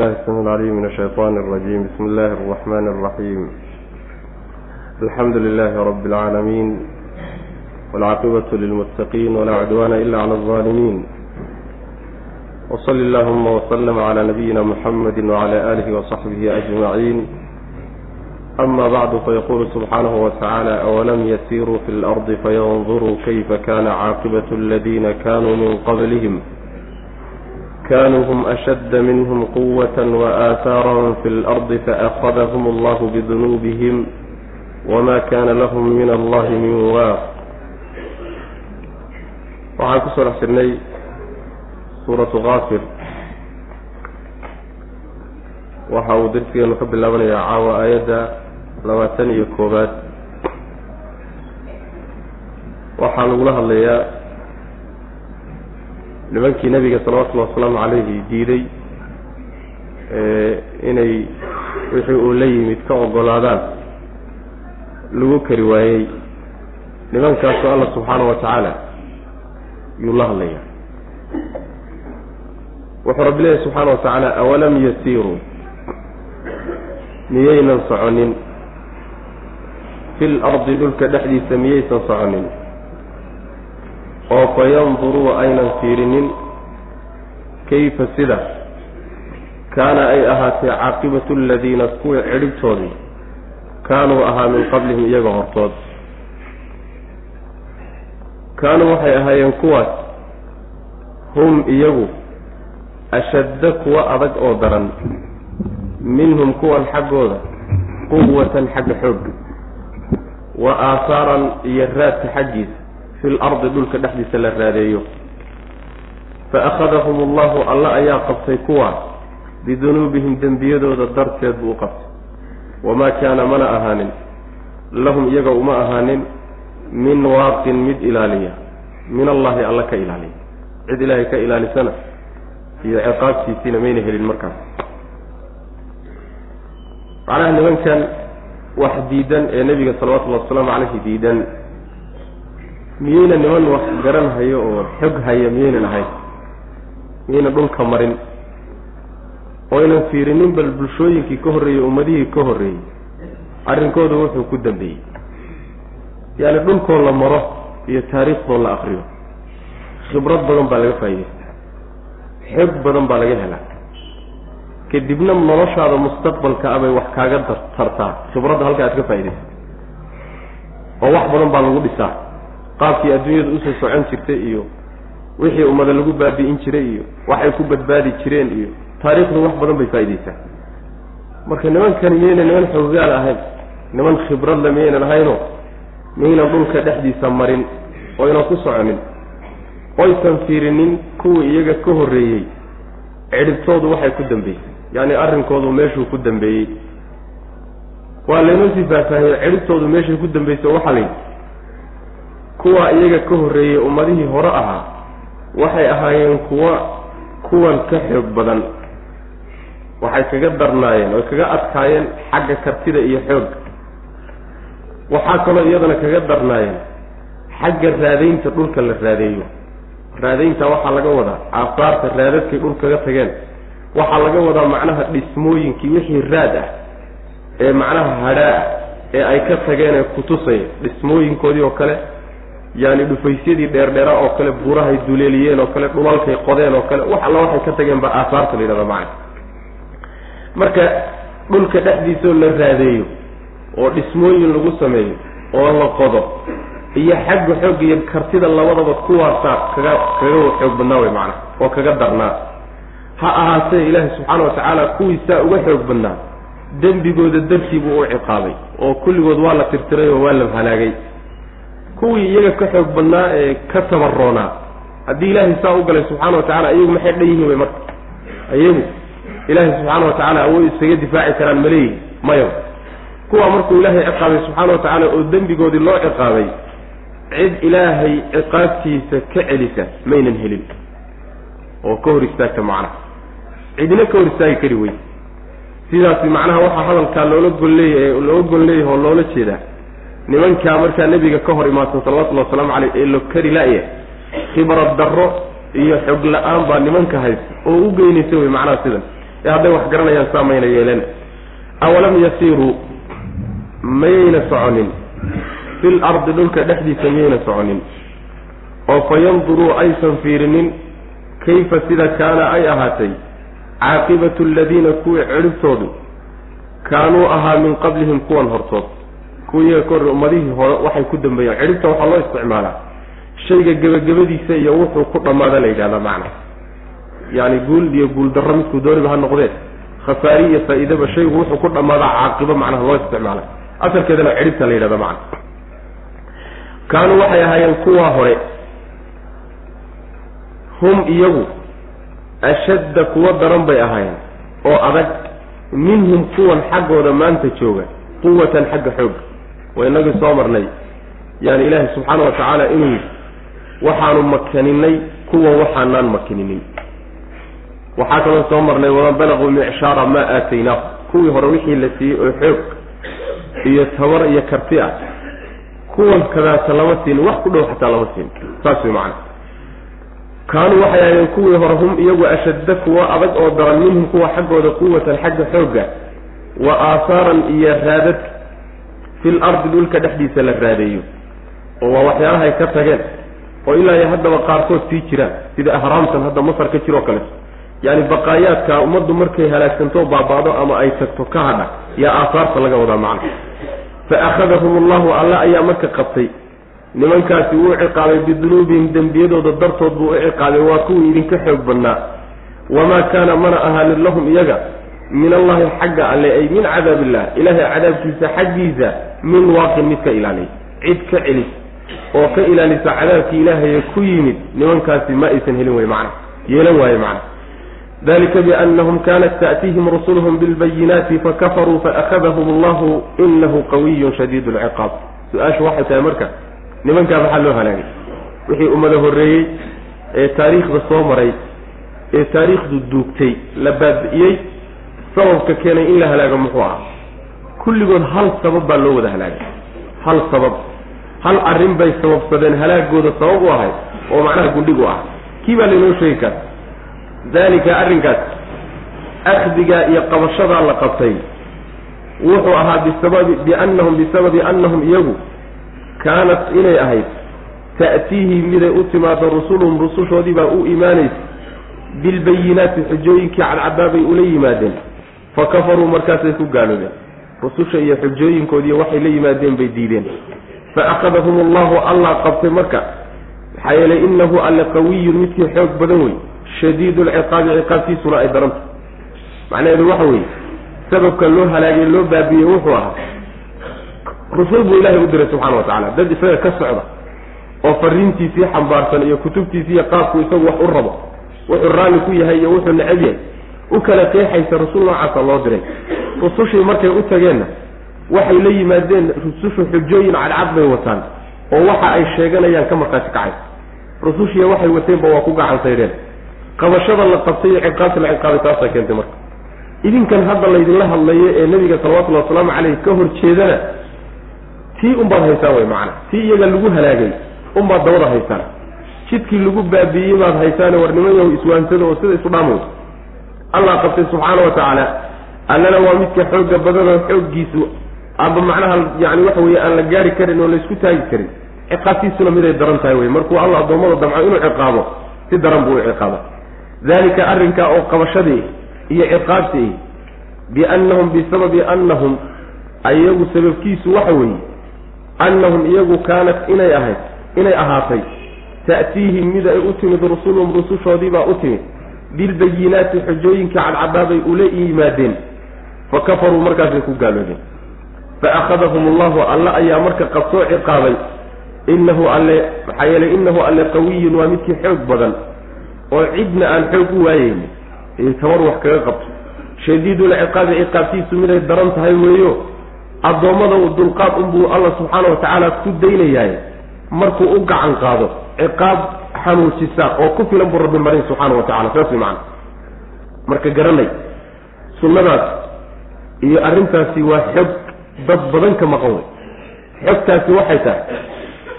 بالله السميع العليم من الشيطان الرجيم بسم الله الرحمن الرحيم الحمد لله رب العالمين والعاقبة للمتقين ولا عدوان إلا على الظالمين وصل اللهم وسلم على نبينا محمد وعلى آله وصحبه أجمعين أما بعد فيقول سبحانه وتعالى أولم يسيروا في الأرض فينظروا كيف كان عاقبة الذين كانوا من قبلهم kaanuu hum ashadda minhum quwatan waaaahaarahum fi اlardi faأkhadahum allahu bidunuubihim wma kana lahum min allahi min waaq waxaan ku soo dhex jirnay suuratu kaafir waxa uu darsigeenu ka bilaabanayaa caawa aayadda labaatan iyo koobaad waxaa lagula hadlayaa nimankii nebiga salawatullahi wasalaamu calayhi diiday inay wixii uu la yimid ka ogolaadaan lagu kari waayey. Nimankaasoo alla subxaana wa tacaala yuu la hadlayaa wuxuu rabbi leeyahy subxaana wa tacaala awalam yasiiruu? Miyaynan soconin. Fil ardi dhulka dhexdiisa miyaysan soconin oo fa yanduruu aynan fiirinin kayfa sida? Kaana ay ahaatee caaqibatu aladiina kuwii cidhibtoodii kaanuu ahaa min qablihim iyaga hortood. Kaanuu waxay ahaayeen kuwaas hum iyagu ashadda kuwa adag oo daran minhum kuwan xaggooda quwatan xagga xoogga wa aahaaran iyo raadka xaggiisa fil ardi dhulka dhexdiisa la raadeeyo fa akhadahum allahu alla ayaa qabtay kuwaas bidunuubihim dembiyadooda darteed buu qabtay wamaa kaana mana ahaanin lahum iyaga uma ahaanin min waaqin mid ilaaliya min allahi alla ka ilaaliya cid ilaahay ka ilaalisana iyo ciqaabtiisiina mayna helin markaas macnaha nimankan wax diidan ee nebiga salawatullahi wasalaamu caleyhi diidan miyayna niman wax garan hayo oo xog haya miyaynan ahayn miyayna dhulka marin? Oo aynan fiirinin bal bulshooyinkii ka horreeyey ummadihii ka horreeyey arrinkooda wuxuu ku dambeeyey. Yaani dhulkoo la maro iyo taariikhdoo la akriyo khibrad badan baa laga faa'idaystaa xog badan baa laga helaa. Kadibna noloshaada mustaqbalka abay wax kaaga tartaa. Khibradda halka aad ka faa'idaysata oo wax badan baa lagu dhisaa qaabkii adduunyada u soo socon jirtay iyo wixii ummada lagu baabi'in jiray iyo waxay ku badbaadi jireen iyo taariikhdu wax badan bay faa'iidaysaa. Marka nimankani miyayna niman xoogaal ahayn niman khibradle miyaynan ahayno miyaynan dhulka dhexdiisa marin oynan ku soconin? Oysan fiirinin kuwii iyaga ka horreeyey cidhibtoodu waxay ku dambeysay. Yacni arrinkoodu meeshuu ku dambeeyey. Waa laynoo sii faahfaahiyo cidhibtoodu meeshay ku dambeysay waxaa layidhi kuwa iyaga ka horreeyey ummadihii hore ahaa waxay ahaayeen kuwa kuwan ka xoog badan. Waxay kaga darnaayeen oy kaga adkaayeen xagga kartida iyo xoogga. Waxaa kaloo iyadana kaga darnaayeen xagga raadaynta dhulka la raadeeyo. Raadaynta waxaa laga wadaa aasaarta raadadkay dhul kaga tageen. Waxaa laga wadaa macnaha dhismooyinkii wixii raad ah ee macnaha hadhaa ah ee ay ka tageen ee kutusaya dhismooyinkoodii oo kale yaani dhufaysyadii dheerdheera oo kale buurahay duleeliyeen oo kale dhulalkay qodeen oo kale wax alla waxay ka tageen baa aasaarta la yidhahda macna. Marka dhulka dhexdiisaoo la raadeeyo oo dhismooyin lagu sameeyo oo la qodo iyo xagga xoog iyo kartida labadaba kuwaasaa kaga kaga xoog badnaa wey macana oo kaga darnaa. Ha ahaatee ilaahi subxaana watacaala kuwiisaa uga xoog badnaa. Dembigooda dartii buu u ciqaabay oo kulligood waa la tirtiray oo waa la halaagay kuwii iyaga ka xoog badnaa ee ka tabaroonaa haddii ilaahay saa u galay subxaana wa tacala iyagu maxay dhan yihiin wey marka? Iyagu ilaahay subxaana wa tacaala awood isaga difaaci karaan maleeyihin mayo. Kuwaa markuu ilaahay ciqaabay subxaana wa tacaala oo dembigoodii loo ciqaabay cid ilaahay ciqaabtiisa ka celisa maynan helin. Oo ka hor istaagta macnaha. Cidina ka hor istaagi kari wey sidaasi macnaha waxaa hadalkaa loola gol leeyahay looga gol leeyahay oo loola jeedaa nimankaa markaa nebiga ka hor imaadsan salawatullahi wasalaamu caleyh ee lo kari la-ya khibrad darro iyo xog la'aan baa nimanka haysta oo u geynaysa wey macnaha sidan. Ee hadday wax garanayaan saa mayna yeeleen. Awalam yasiiruu mayayna soconin. Fil ardi dhulka dhexdiisa miyayna soconin. Oo fa yanduruu aysan fiirinin kayfa sida kaana ay ahaatay? Caaqibatu aladiina kuwii cidhibtoodu kaanuu ahaa min qablihim kuwan hortood kuwiiyaga ka horre ummadihii hore waxay ku dambeeyeen cidhibta waxaa loo isticmaalaa. Shayga gebagabadiisa iyo wuxuu ku dhammaada la yidhahdaa macna yacni guul iyo guul darro midkuu dooniba ha noqdee khasaari iyo faa-iidaba shaygu wuxuu ku dhammaadaa caaqibo macnaha loo isticmaala asalkeedana cidhibta la yidhahda macna kaanuu waxay ahaayeen kuwaa hore. Hum iyagu ashadda kuwa daran bay ahaayeen oo adag. Minhum kuwan xaggooda maanta jooga quwatan xagga xoog waa inagii soo marnay. Yaani ilaahay subxaana wa tacaala inuu yidhi waxaanu makininay kuwa waxaanaan makininin waxaa kaloo soo marnay waman balaquu micshaara maa aataynaahu. Kuwii hore wixii la siiyey oo xoog iyo tabar iyo karti ah. Kuwan kadaata lama siin wax ku dhow xataa lama siin. Saas way macana kaanuu waxay ahaydeen kuwii hore hum iyagu ashadda kuwa adag oo daran minhum kuwa xaggooda quwatan xagga xoogga wa aahaaran iyo raadad fil ardi dhulka dhexdiisa la raadeeyo. Oo waa waxyaalahay ka tageen. Oo ilaa iyo haddaba qaarkood sii jiraan. Sida ahraamtan hadda masar ka jiroo kale. Yaani baqaayaadka ummaddu markay halaagsanto baaba-do ama ay tagto ka hadha yaa aahaarta laga wadaa macna. Fa akhadahum allahu alla ayaa marka qabtay. Nimankaasi wuu ciqaabay bidunuubihim dembiyadooda dartood buu u ciqaabay. Waa kuwii idinka xoog badnaa. Wamaa kaana mana ahaanin lahum iyaga min allahi xagga alle ay min cadaab illah ilaahay cadaabkiisa xaggiisa min waaqin mid ka ilaaliya cid ka celis oo ka ilaalisa cadaabkii ilaahaye ku yimid nimankaasi ma aysan helin wey macna yeelan waaye macna. Dalika biannahum kanat ta'tiihim rusuluhum bilbayinaati fakafaruu faakadahum allahu inahu qawiyun shadiid lciqaab su'aashu waxay tahay marka nimankaa maxaa loo halaagay. Wixii ummada horreeyey ee taariikhda soo maray ee taariikhdu duugtay la baabi'iyey sababka keenay in la halaago muxuu ah kulligood hal sabab baa loo wada halaagay. Hal sabab. Hal arrin bay sababsadeen halaagooda sabab u ahay oo macnaha gundhig u ah kii baa laynoo sheegi kara dalika arrinkaas. Akhdigaa iyo qabashadaa la qabtay. Wuxuu ahaa bisababi biannahum bisababi annahum iyagu kaanat inay ahayd. Ta'tiihim miday u timaado rusuluhum rusushoodii baa u imaanaysa. Bilbayinaati xujooyinkii cadcadaabay ula yimaadeen fa kafaruu markaasay ku gaaloobeen rususha iyo xujooyinkoodiiyo waxay la yimaadeen bay diideen. Fa akhadahum allahu allah qabtay marka. Maxaa yeelay innahu alle qawiyun midkii xoog badan wey. Shadiidu lciqaabi ciqaabtiisuna ay daranta macnaheedu waxa weeye sababka loo halaagay loo baabiyey wuxuu ahaa rusul buu ilaahay u diray subxana wa tacala dad isaga ka socda oo fariintiisii xambaarsan iyo kutubtiisii iyo qaabku isagu wax u rabo wuxuu raalli ku yahay iyo wuxuu necab yahay u kala qeexaysa rasul noocaasa loo diray. Rusushii markay u tageenna waxay la yimaadeen rusushu xujooyin cadcad bay wataan oo waxa ay sheeganayaan ka markaasi kacay. Rusushiiya waxay wateenba waa ku gacan saydheen qabashada la qabtay iyo ciqaabta la ciqaabay taasaa keentay marka. Idinkan hadda laydinla hadlayo ee nebiga salawatullahi wasalaamu caleyh ka hor jeedana tii unbaad haysaan wey macana tii iyaga lagu halaagay unbaad dabada haysaan. Jidkii lagu baabiiyey baad haysaane war nimanyahu iswaansada oo sida isu dhaamay allah qabtay subxaana wa tacaala allana waa midka xooga badanoo xooggiisu aba macnaha yani waxa weye aan la gaari karin oo laysku taagi karin ciqaabtiisuna miday daran tahay wey markuu alla addoommada damco inuu ciqaabo si daran buu u ciqaaba dalika arrinkaa oo qabashadii iyo ciqaabtii biannahum bisababi annahum ayagu sababkiisu waxa weeye annahum iyagu kaanat inay ahayd inay ahaatay ta'tiihim mid ay u timid rusuluhum rusushoodii baa u timid bilbayinaati xujooyinka cadcadaabay ula yimaadeen fa kafaruu markaasay ku gaaloobeen fa akhadahum allahu alle ayaa marka qabsoo ciqaabay innahu alle maxaa yeelay innahu alle qawiyun waa midkii xoog badan oo cidna aan xoog u waayeyni tabar wax kaga qabto shadiidul ciqaabi ciqaabtiisu miday daran tahay weeyo addoommada uu dulqaad unbuu alla subxaana wa tacaala ku daynayaay markuu u gacan qaado ciqaab xanuujisa oo ku filan buu rabbi marin subxaana wa tacala saas way macana marka garanay sunnadaas iyo arrintaasi waa xog dad badan ka maqan wey xogtaasi waxay tahay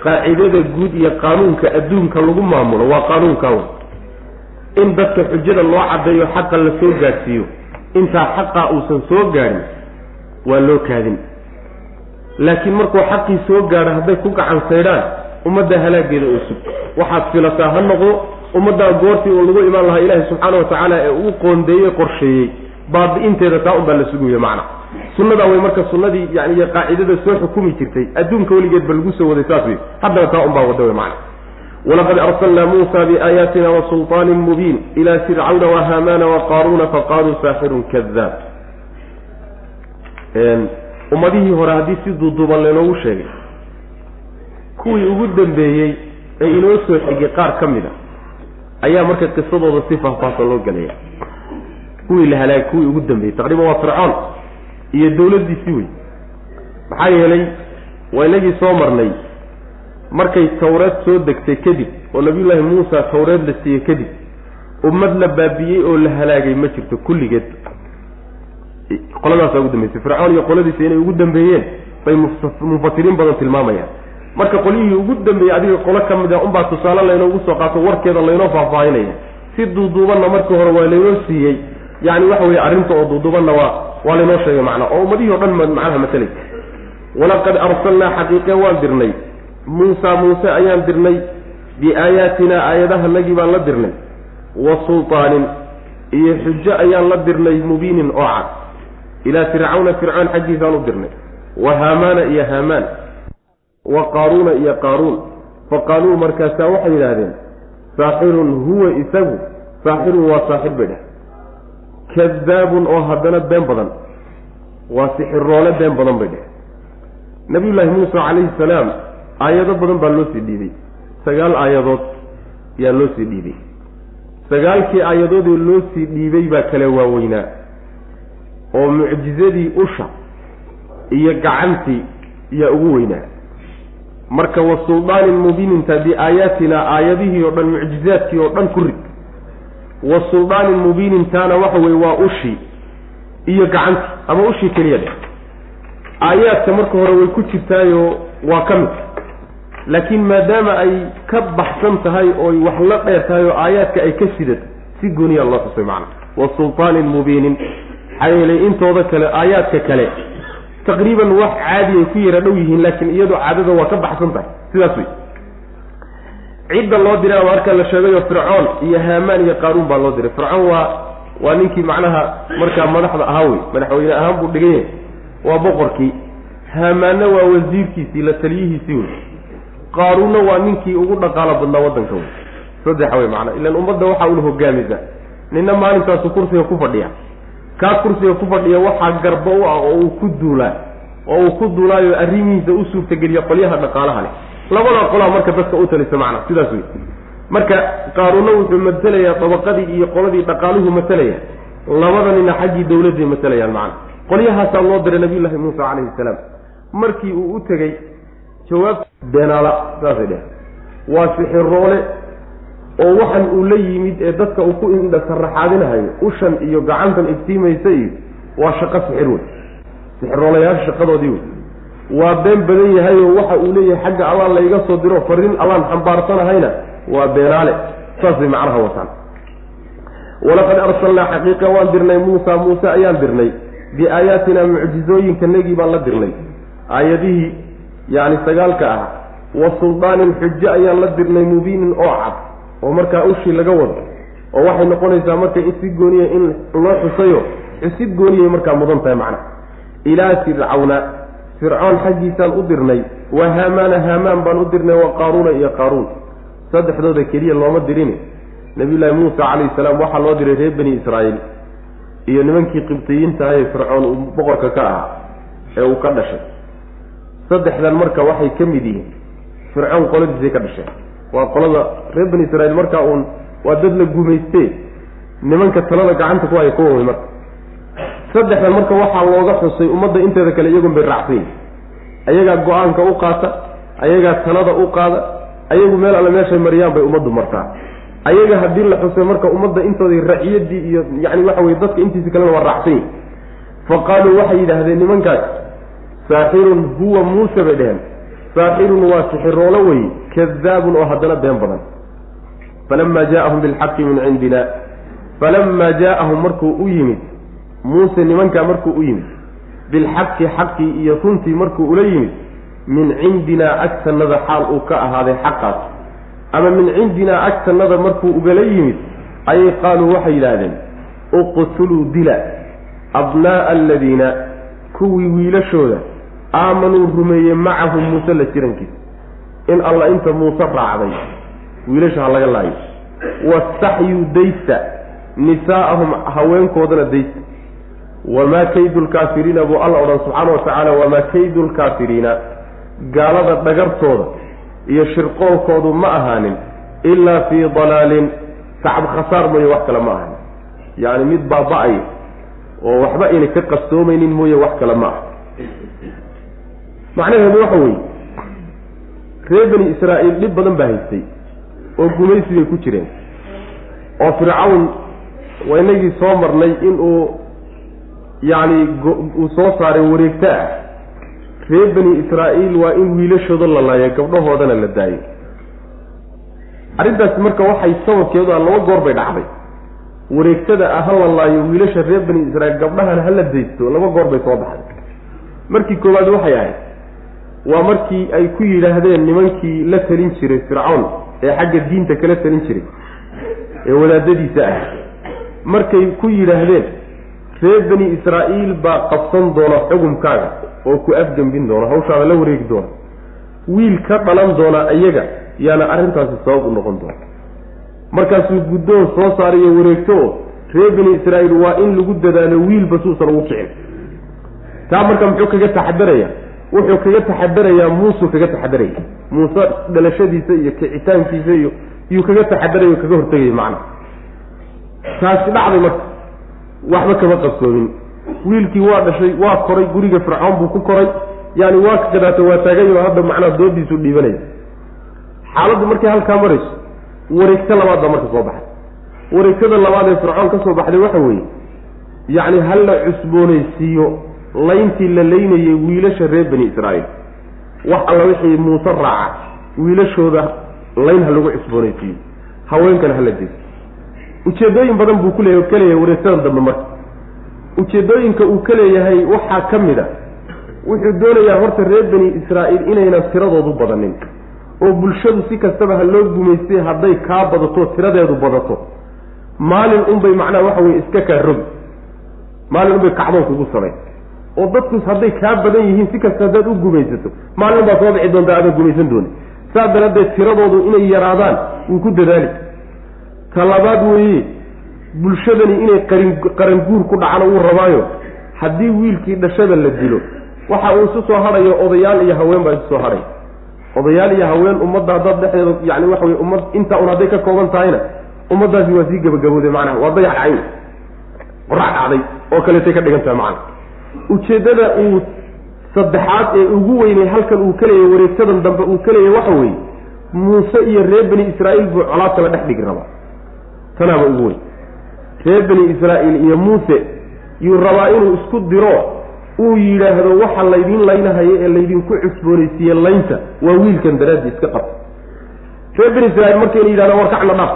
qaacidada guud iyo qaanuunka adduunka lagu maamulo waa qaanuunkaa wey in dadka xujada loo caddeeyo xaqa la soo gaadhsiiyo intaa xaqaa uusan soo gaadhin waa loo kaadin. Laakiin markuu xaqii soo gaadho hadday ku gacan saydhaan ummadda halaageeda oo sug waxaad filataa ha noqdo ummaddaa goortii uu lagu imaan lahaa ilaahi subxaana wa tacaala ee uu qoondeeyey qorsheeyey. Baabi'inteeda taa unbaa la sugaya macna. Sunnadaa way marka sunnadii yani iyo qaacidada soo xukumi jirtay. Adduunka weligeed ba lagu soo waday saas wey haddana taa unbaa wada wey macna. Walaqad arsalnaa muusa biaayaatina wasulطaanin mubiin ila fircawna wahaamaana waqaaruuna faqaaluu saaxirun kadaab ummadihii hore haddii si duuduuban laynoogu sheegay kuwii ugu dambeeyey ee inoo soo xigay qaar ka mid a ayaa marka qisadooda si faahfaahsan loo gelaya kuwii la halaagay kuwii ugu dambeeyey taqriiban waa fircoon iyo dawladdiisii wey maxaa yeelay waa inagii soo marnay markay tawreed soo degtay kadib oo nabiyullaahi muusa tawreed la siiyey kadib ummad la baabi'iyey oo la halaagay ma jirto kulligeed. Qoladaasaa ugu dambeysay fircoon iyo qoladiisa inay ugu dambeeyeen bay mufasiriin badan tilmaamayaan marka qolyihii ugu dambeeyey adiga qolo ka mid a unbaa tusaale laynoogu soo qaato warkeeda laynoo faahfaahinaya. Si duuduubanna markii hore waa laynoo siiyey yani waxa weye arrinta oo duuduubanna waa waa laynoo sheegay macnaa oo ummadihii o dhan macnaha matalaysa walaqad arsalnaa xaqiiqe waan dirnay. Muusa muuse ayaan dirnay. Biaayaatinaa aayadahanagii baan la dirnay. Wa sulطaanin iyo xujo ayaan la dirnay mubiinin oo cad. Ilaa fircawna fircoon xaggiisaan u dirnay. Wa haamaana iyo haamaan wa qaaruuna iyo qaaruun fa qaaluu markaasaa waxay yidhaahdeen saaxirun huwa isagu saaxirun waa saaxir bay dheh kadaabun oo haddana been badan waa sixiroole been badan bay dheh nabiyullaahi muusa calayhi salaam aayado badan baa loo sii dhiibay. Sagaal aayadood yaa loo sii dhiibay. Sagaalkii aayadoodee loo sii dhiibay baa kala waaweynaa oo mucjizadii usha iyo gacantii yaa ugu weynaa marka wa suldaanin mubiininta biaayaatina aayadihii oo dhan mucjizaadkii oo dhan ku rid. Wa suldaanin mubiinintaana waxa weye waa ushii iyo gacantii ama ushii keliya dheh aayaadka marka hore way ku jirtaayoo waa ka mid. Laakiin maadaama ay ka baxsan tahay ooy wax la dheer tahay oo aayaadka ay ka sidato si gooniyaa loo xusay macna. Wa sultaanin mubiinin maxaa yeelay intooda kale aayaadka kale taqriiban wax caadi ay ku yara dhow yihiin laakiin iyadoo caadada waa ka baxsan tahay. Sidaas wey cidda loo diray marka la sheegayo fircoon iyo haamaan iyo qaaruun baa loo diray. Fircoon waa waa ninkii macnaha markaa madaxda ahaa wey madaxweyne ahaan buu dhigan yahay waa boqorkii. Haamaanna waa wasiirkiisii la taliyihiisii wey qaaruunna waa ninkii ugu dhaqaalo badnaa waddanka wey saddexa wey macnaa. Ilan ummadda waxaa una hogaamisa ninna maalintaasu kursiga ku fadhiya kaa kursiga ku fadhiya waxaa garba u ah oo uu ku duulaa oo uu ku duulaayo arrimihiisa u suurtageliya qolyaha dhaqaalaha leh. Labadaa qolaa marka dadka u talisa macna sidaas wey marka qaaruunna wuxuu matelayaa dabaqadii iyo qoladii dhaqaaluhu matalaya labada nina xaggii dawladday matalayaan macna. Qolyahaasaa loo diray nabiyullaahi muusa calayhi salaam. Markii uu u tegey jawaab beenaala saasay dheh waa sixiroole oo waxan uu la yimid ee dadka uu ku indha saraxaadinahayo ushan iyo gacantan iftiimaysa iyo waa shaqo sixir wey sixiroolayaasha shaqadoodii wey waa been badan yahayoo waxa uu leeyahay xagga allah layga soo diro fariin allaan xambaarsanahayna waa beenaale saasay macnaha wataan. Walaqad arsalnaa xaqiiqa waan dirnay muusa muuse ayaan dirnay. Biaayaatina mucjizooyinkanagii baan la dirnay. Aayadihii yacni sagaalka ah wa suldaanin xujo ayaan la dirnay mubiinin oo cad oo markaa ushii laga wado oo waxay noqonaysaa marka si gooniya in loo xusayo xusid gooniyay markaa mudan tahay macna. Ilaa fircawna fircoon xaggiisaan u dirnay wa haamaana haamaan baan u dirnay wa qaaruuna iyo qaaruun. Saddexdooda keliya looma dirin nabiyullaahi muusa calayhi salaam waxaa loo diray reer bani israa'iil iyo nimankii qibtiyiinta ee fircoon uu boqorka ka ahaa ee uu ka dhashay. Saddexdan marka waxay ka mid yihiin fircoon qoladiisay ka dhasheen waa qolada reer bani israiil markaa uun waa dad la gumayste nimanka talada gacanta ku haya kuwa wey marka. Saddexdan marka waxaa looga xusay ummadda inteeda kale iyagun bay raacsan yihiin ayagaa go'aanka u qaata ayagaa talada u qaada ayagu meel alle meeshay mariyaan bay ummaddu martaa. Ayaga haddii la xusay marka ummadda intooda raciyadii iyo yani waxa weye dadka intiisa kalena waa raacsan yihiin fa qaaluu waxay yidhaahdeen nimankaas saaxirun huwa muuse bay dheheen saaxirun waa sixiroolo wey kadaabun oo haddana been badan. Falama jaaahum bilxaqi min cindina. Falamaa jaaahum markuu u yimid muuse nimankaa markuu u yimid bilxaqi xaqii iyo runtii markuu ula yimid min cindinaa agtanada xaal uu ka ahaaday xaqaas. Ama min cindinaa agtanada markuu ugala yimid ayay qaaluu waxay yidhaahdeen uqtuluu dila abnaa'a aladiina kuwii wiilashooda aamanuu rumeeyey macahu muuse la jirankiisa. In alla inta muuse raacday wiilasha ha laga laayo. Wastaxyuu daysta nisaa'ahum haweenkoodana daysta. Wamaa kaydu lkaafiriina buu alla odhan subxaana wa tacaala wamaa kaydu lkaafiriina gaalada dhagartooda iyo shirqoolkoodu ma ahaanin ilaa fii dalaalin sacab khasaar mooye wax kale ma ahanin yacni mid baaba-ay oo waxba ayna ka qastoomaynin mooye wax kale ma aha macnaheedu waxa weeye reer bani israa'iil dhib badan baa haystay oo gumaysigay ku jireen. oo fircawn waa inagii soo marnay inuu yacni uu soo saaray wareegto ah. reer bani israa'iil waa in wiilashooda la laayo gabdhahoodana la daayo. arrintaasi marka waxay sababkeedu a laba goor bay dhacday. wareegtada ah ha la laayo wiilasha reer bani israiil gabdhahana hala daysto laba goor bay soo baxday. markii koowaad waxay ahayd waa markii ay ku yidhaahdeen nimankii la talin jiray fircawn ee xagga diinta kala talin jiray ee wadaadadiisa ah. Markay ku yidhaahdeen reer bani israa'iil baa qabsan doona xukumkaaga oo ku afgembin doona hawshaada la wareegi doona. Wiil ka dhalan doona iyaga yaana arrintaasi sabab u noqon doona. Markaasuu guddoon soo saarayo wareegto oo reer bani israa'iil waa in lagu dadaalo wiilba suusan ugu kicin. Taa marka muxuu kaga taxadaraya wuxuu kaga taxadarayaa muusuu kaga taxadaraya muuse dhalashadiisa iyo kicitaankiisa iyo yuu kaga taxadaraya kaga hortegaya macna. Taasi dhacday marka. Waxba kama qabsoomin. Wiilkii waa dhashay waa koray guriga fircoon buu ku koray. Yaani waa ka gadaatay waa taagayo hadda macnaha doodiisu dhiibanaya xaaladdu markay halkaa marayso wareegto labaad baa marka soo baxay wareegtada labaad ee fircoon ka soo baxday waxa weeye yacni hal la cusboonaysiiyo layntii la laynayay wiilasha reer bani israa'iil. Wax alla wixii muuse raaca wiilashooda layn ha lagu cusboonaysiiyo haweenkana hala dayso ujeeddooyin badan buu ku leeya ka leeyahay wareegsadan dambe marka. Ujeeddooyinka uu ka leeyahay waxaa ka mid a wuxuu doonayaa horta reer bani israa'iil inaynan tiradoodu badanin. Oo bulshadu si kastaba ha loo gumaystay hadday kaa badato tiradeedu badato. Maalin unbay macnaha waxa weye iska kaa rogi. Maalin unbay kacdoon kugu samayn oo dadkus hadday kaa badan yihiin si kasta haddaad u gumaysato maalin baa soo bixi doontaa aadan gumaysan dooni saa daraaddeed tiradoodu inay yaraadaan wuu ku dadaali ta labaad weeye bulshadani inay qarin qaranguur ku dhacana wuu rabaayo haddii wiilkii dhashada la dilo waxa uu isu soo hadhayo odayaal iyo haween baa isu soo hadhay odayaal iyo haween ummadda haddaad dhexdeeda yani waxa weye ummad intaa un hadday ka kooban tahayna ummaddaasi waa sii gabagabooday macnaha waa dayax cayn qorax dhacday oo kaleetay ka dhigan tahay macana ujeeddada uu saddexaad ee ugu weynay halkan uu ka leeyahy wareegsadan dambe uu ka waxa weeye muuse iyo reer bani israa'iil buu colaad kala dhex dhigi rabaa. Tanaaba ugu weyn. Reer bani israa'iil iyo muuse yuu rabaa inuu isku diro uu yidhaahdo waxa laydin laynahayo ee laydinku cusboonaysiiye laynta waa wiilkan daraaddii iska qabta. Reer bani israiil markayna yidhahda war kacna dhaaf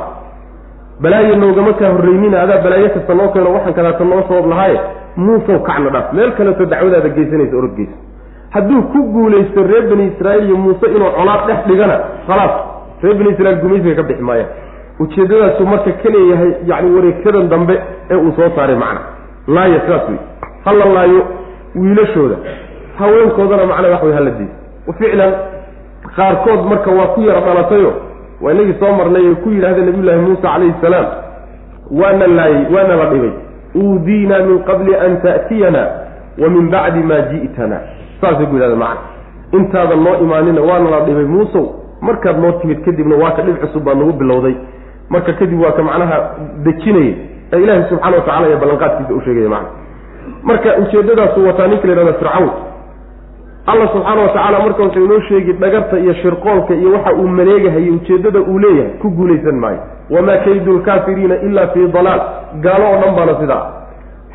balaayo noogama kaa horreynina adaa balaayo kasta noo keeno waxaan kadaata noo sabab lahaaye muusow kacna dhaaf. Meel kaleeto dacwadaada geysanaysa orodgeysa. Hadduu ku guulaysto reer bani israa'iil iyo muuse inuu colaad dhex dhigana khalaas reer bani israiil gumaysiga ka bixi maayaan ujeeddadaasuu marka ka leeyahay yacni wareegsadan dambe ee uu soo saaray macna. Laaya sidaas wey hala laayo wiilashooda. Haweenkoodana macnaa wax way hala diisa ficlan qaarkood marka waa ku yara dhalatayo waa inagii soo marnay ay ku yidhahdeen nabiyullaahi muusa calayhi salaam waana laayey waana la dhibay uudiinaa min qabli an ta'tiyana wa min bacdi maa ji'tana saasay ku yidhahdeen macna intaadan noo imaanina waana la dhibay muusow markaad noo timid kadibna waa ka dhib cusub baa nagu bilowday marka kadib waa ka macnaha dejinaya ee ilaahay subxana watacala ee ballanqaadkiisa u sheegaya macna marka ujeeddadaasu wataa ninka la yhahda fircawn allah subxaana wa tacaala marka wuxuu inoo sheegi dhagarta iyo shirqoolka iyo waxa uu maleegahayo ujeeddada uu leeyahay ku guulaysan maayo. Wamaa kaydu lkaafiriina ila fii dalaal. Gaalo oo dhan baana sidaa.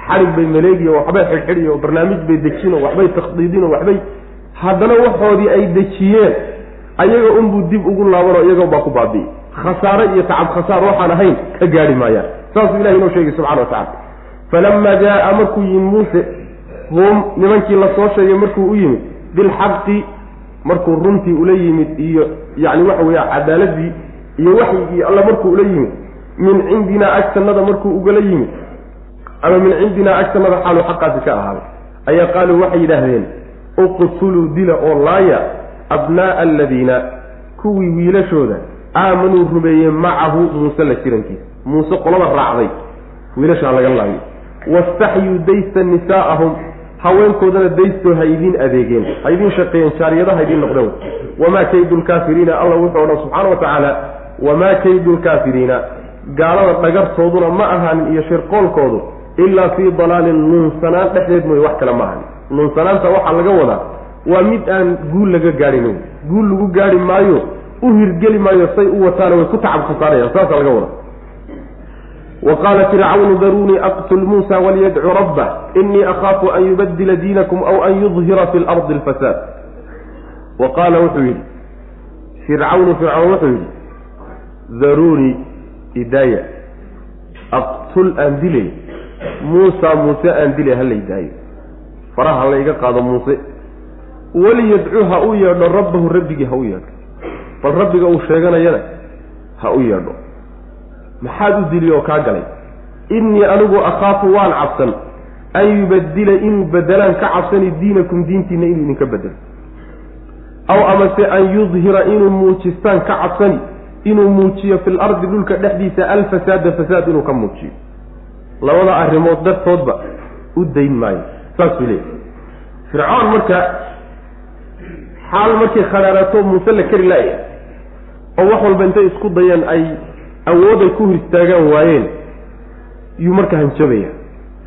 Xarig bay maleegiyo waxbay xidhxidhiyo barnaamij bay dejino waxbay takhdiidino waxbay haddana waxoodii ay dejiyeen ayaga unbuu dib ugu laabanoo iyaga baa ku baabi'i khasaare iyo tacab khasaar waxaan ahayn ka gaari maayaan. Saasuu ilahi inoo sheegay subxana wa tacala falamaa jaa markuu yimid muuse hum nimankii la soo sheegay markuu u yimid bilxaqi markuu runtii ula yimid iyo yacni waxa weeye cadaaladii iyo waxyigii alla markuu ula yimid min cindinaa agtanada markuu ugala yimid ama min cindinaa agtanada xaalu xaqaasi ka ahaaday ayaa qaaluu waxay yidhaahdeen uqtuluu dila oo laaya abnaa'a aladiina kuwii wiilashooda aamanuu rumeeyey macahu muuse la jirankiisa muuse qolada raacday wiilashaa laga laayo wastaxyuu daysta nisaa'ahum haweenkoodana daystoo ha idiin adeegeen ha idiin shaqeeyeen jaariyada ha idiin noqdeen. Wamaa kaydu lkaafiriina alla wuxuu odhan subxaana wa tacaala wamaa kaydu lkaafiriina gaalada dhagartooduna ma ahaanin iyo shirqoolkoodu ilaa fii dalaalin nuunsanaan dhexdeed mooye wax kale ma ahanin nuunsanaanta waxaa laga wadaa waa mid aan guul laga gaadhin guul lagu gaari maayo u hirgeli maayo say u wataana way ku tacab khasaarayaan saasa laga wada wa qaala fircawnu daruunii aqtul muusa walyadcu rabbah inii akhaafu an yubadila diinakum aw an yudhira fi lardi alfasaad wa qaala wuxuu yidhi fircawnu fircawn wuxuu yidhi daruunii idaaya aqtul aan dilay muusa muuse aan dilay hala idaayo faraha la iga qaado muuse waliyadcu ha u yeedho rabbahu rabbigii ha u yeedho bal rabbiga uu sheeganayana ha u yeedho maxaad u dili oo kaa galay? Innii anigu akhaafu waan cabsan an yubadila inuu bedelaan ka cabsani diinakum diintiina inuu idinka bedelo aw amase an yudhira inuu muujistaan ka cabsani inuu muujiyo fil ardi dhulka dhexdiisa alfasaada fasaad inuu ka muujiyo. Labada arrimood dartoodba u dayn maayo. Saasuu leeyahy fircoon marka xaal markay khanaarato muuse la kari laaya oo wax walba intay isku dayeen ay awood ay ku hor istaagaan waayeen yuu marka hanjabaya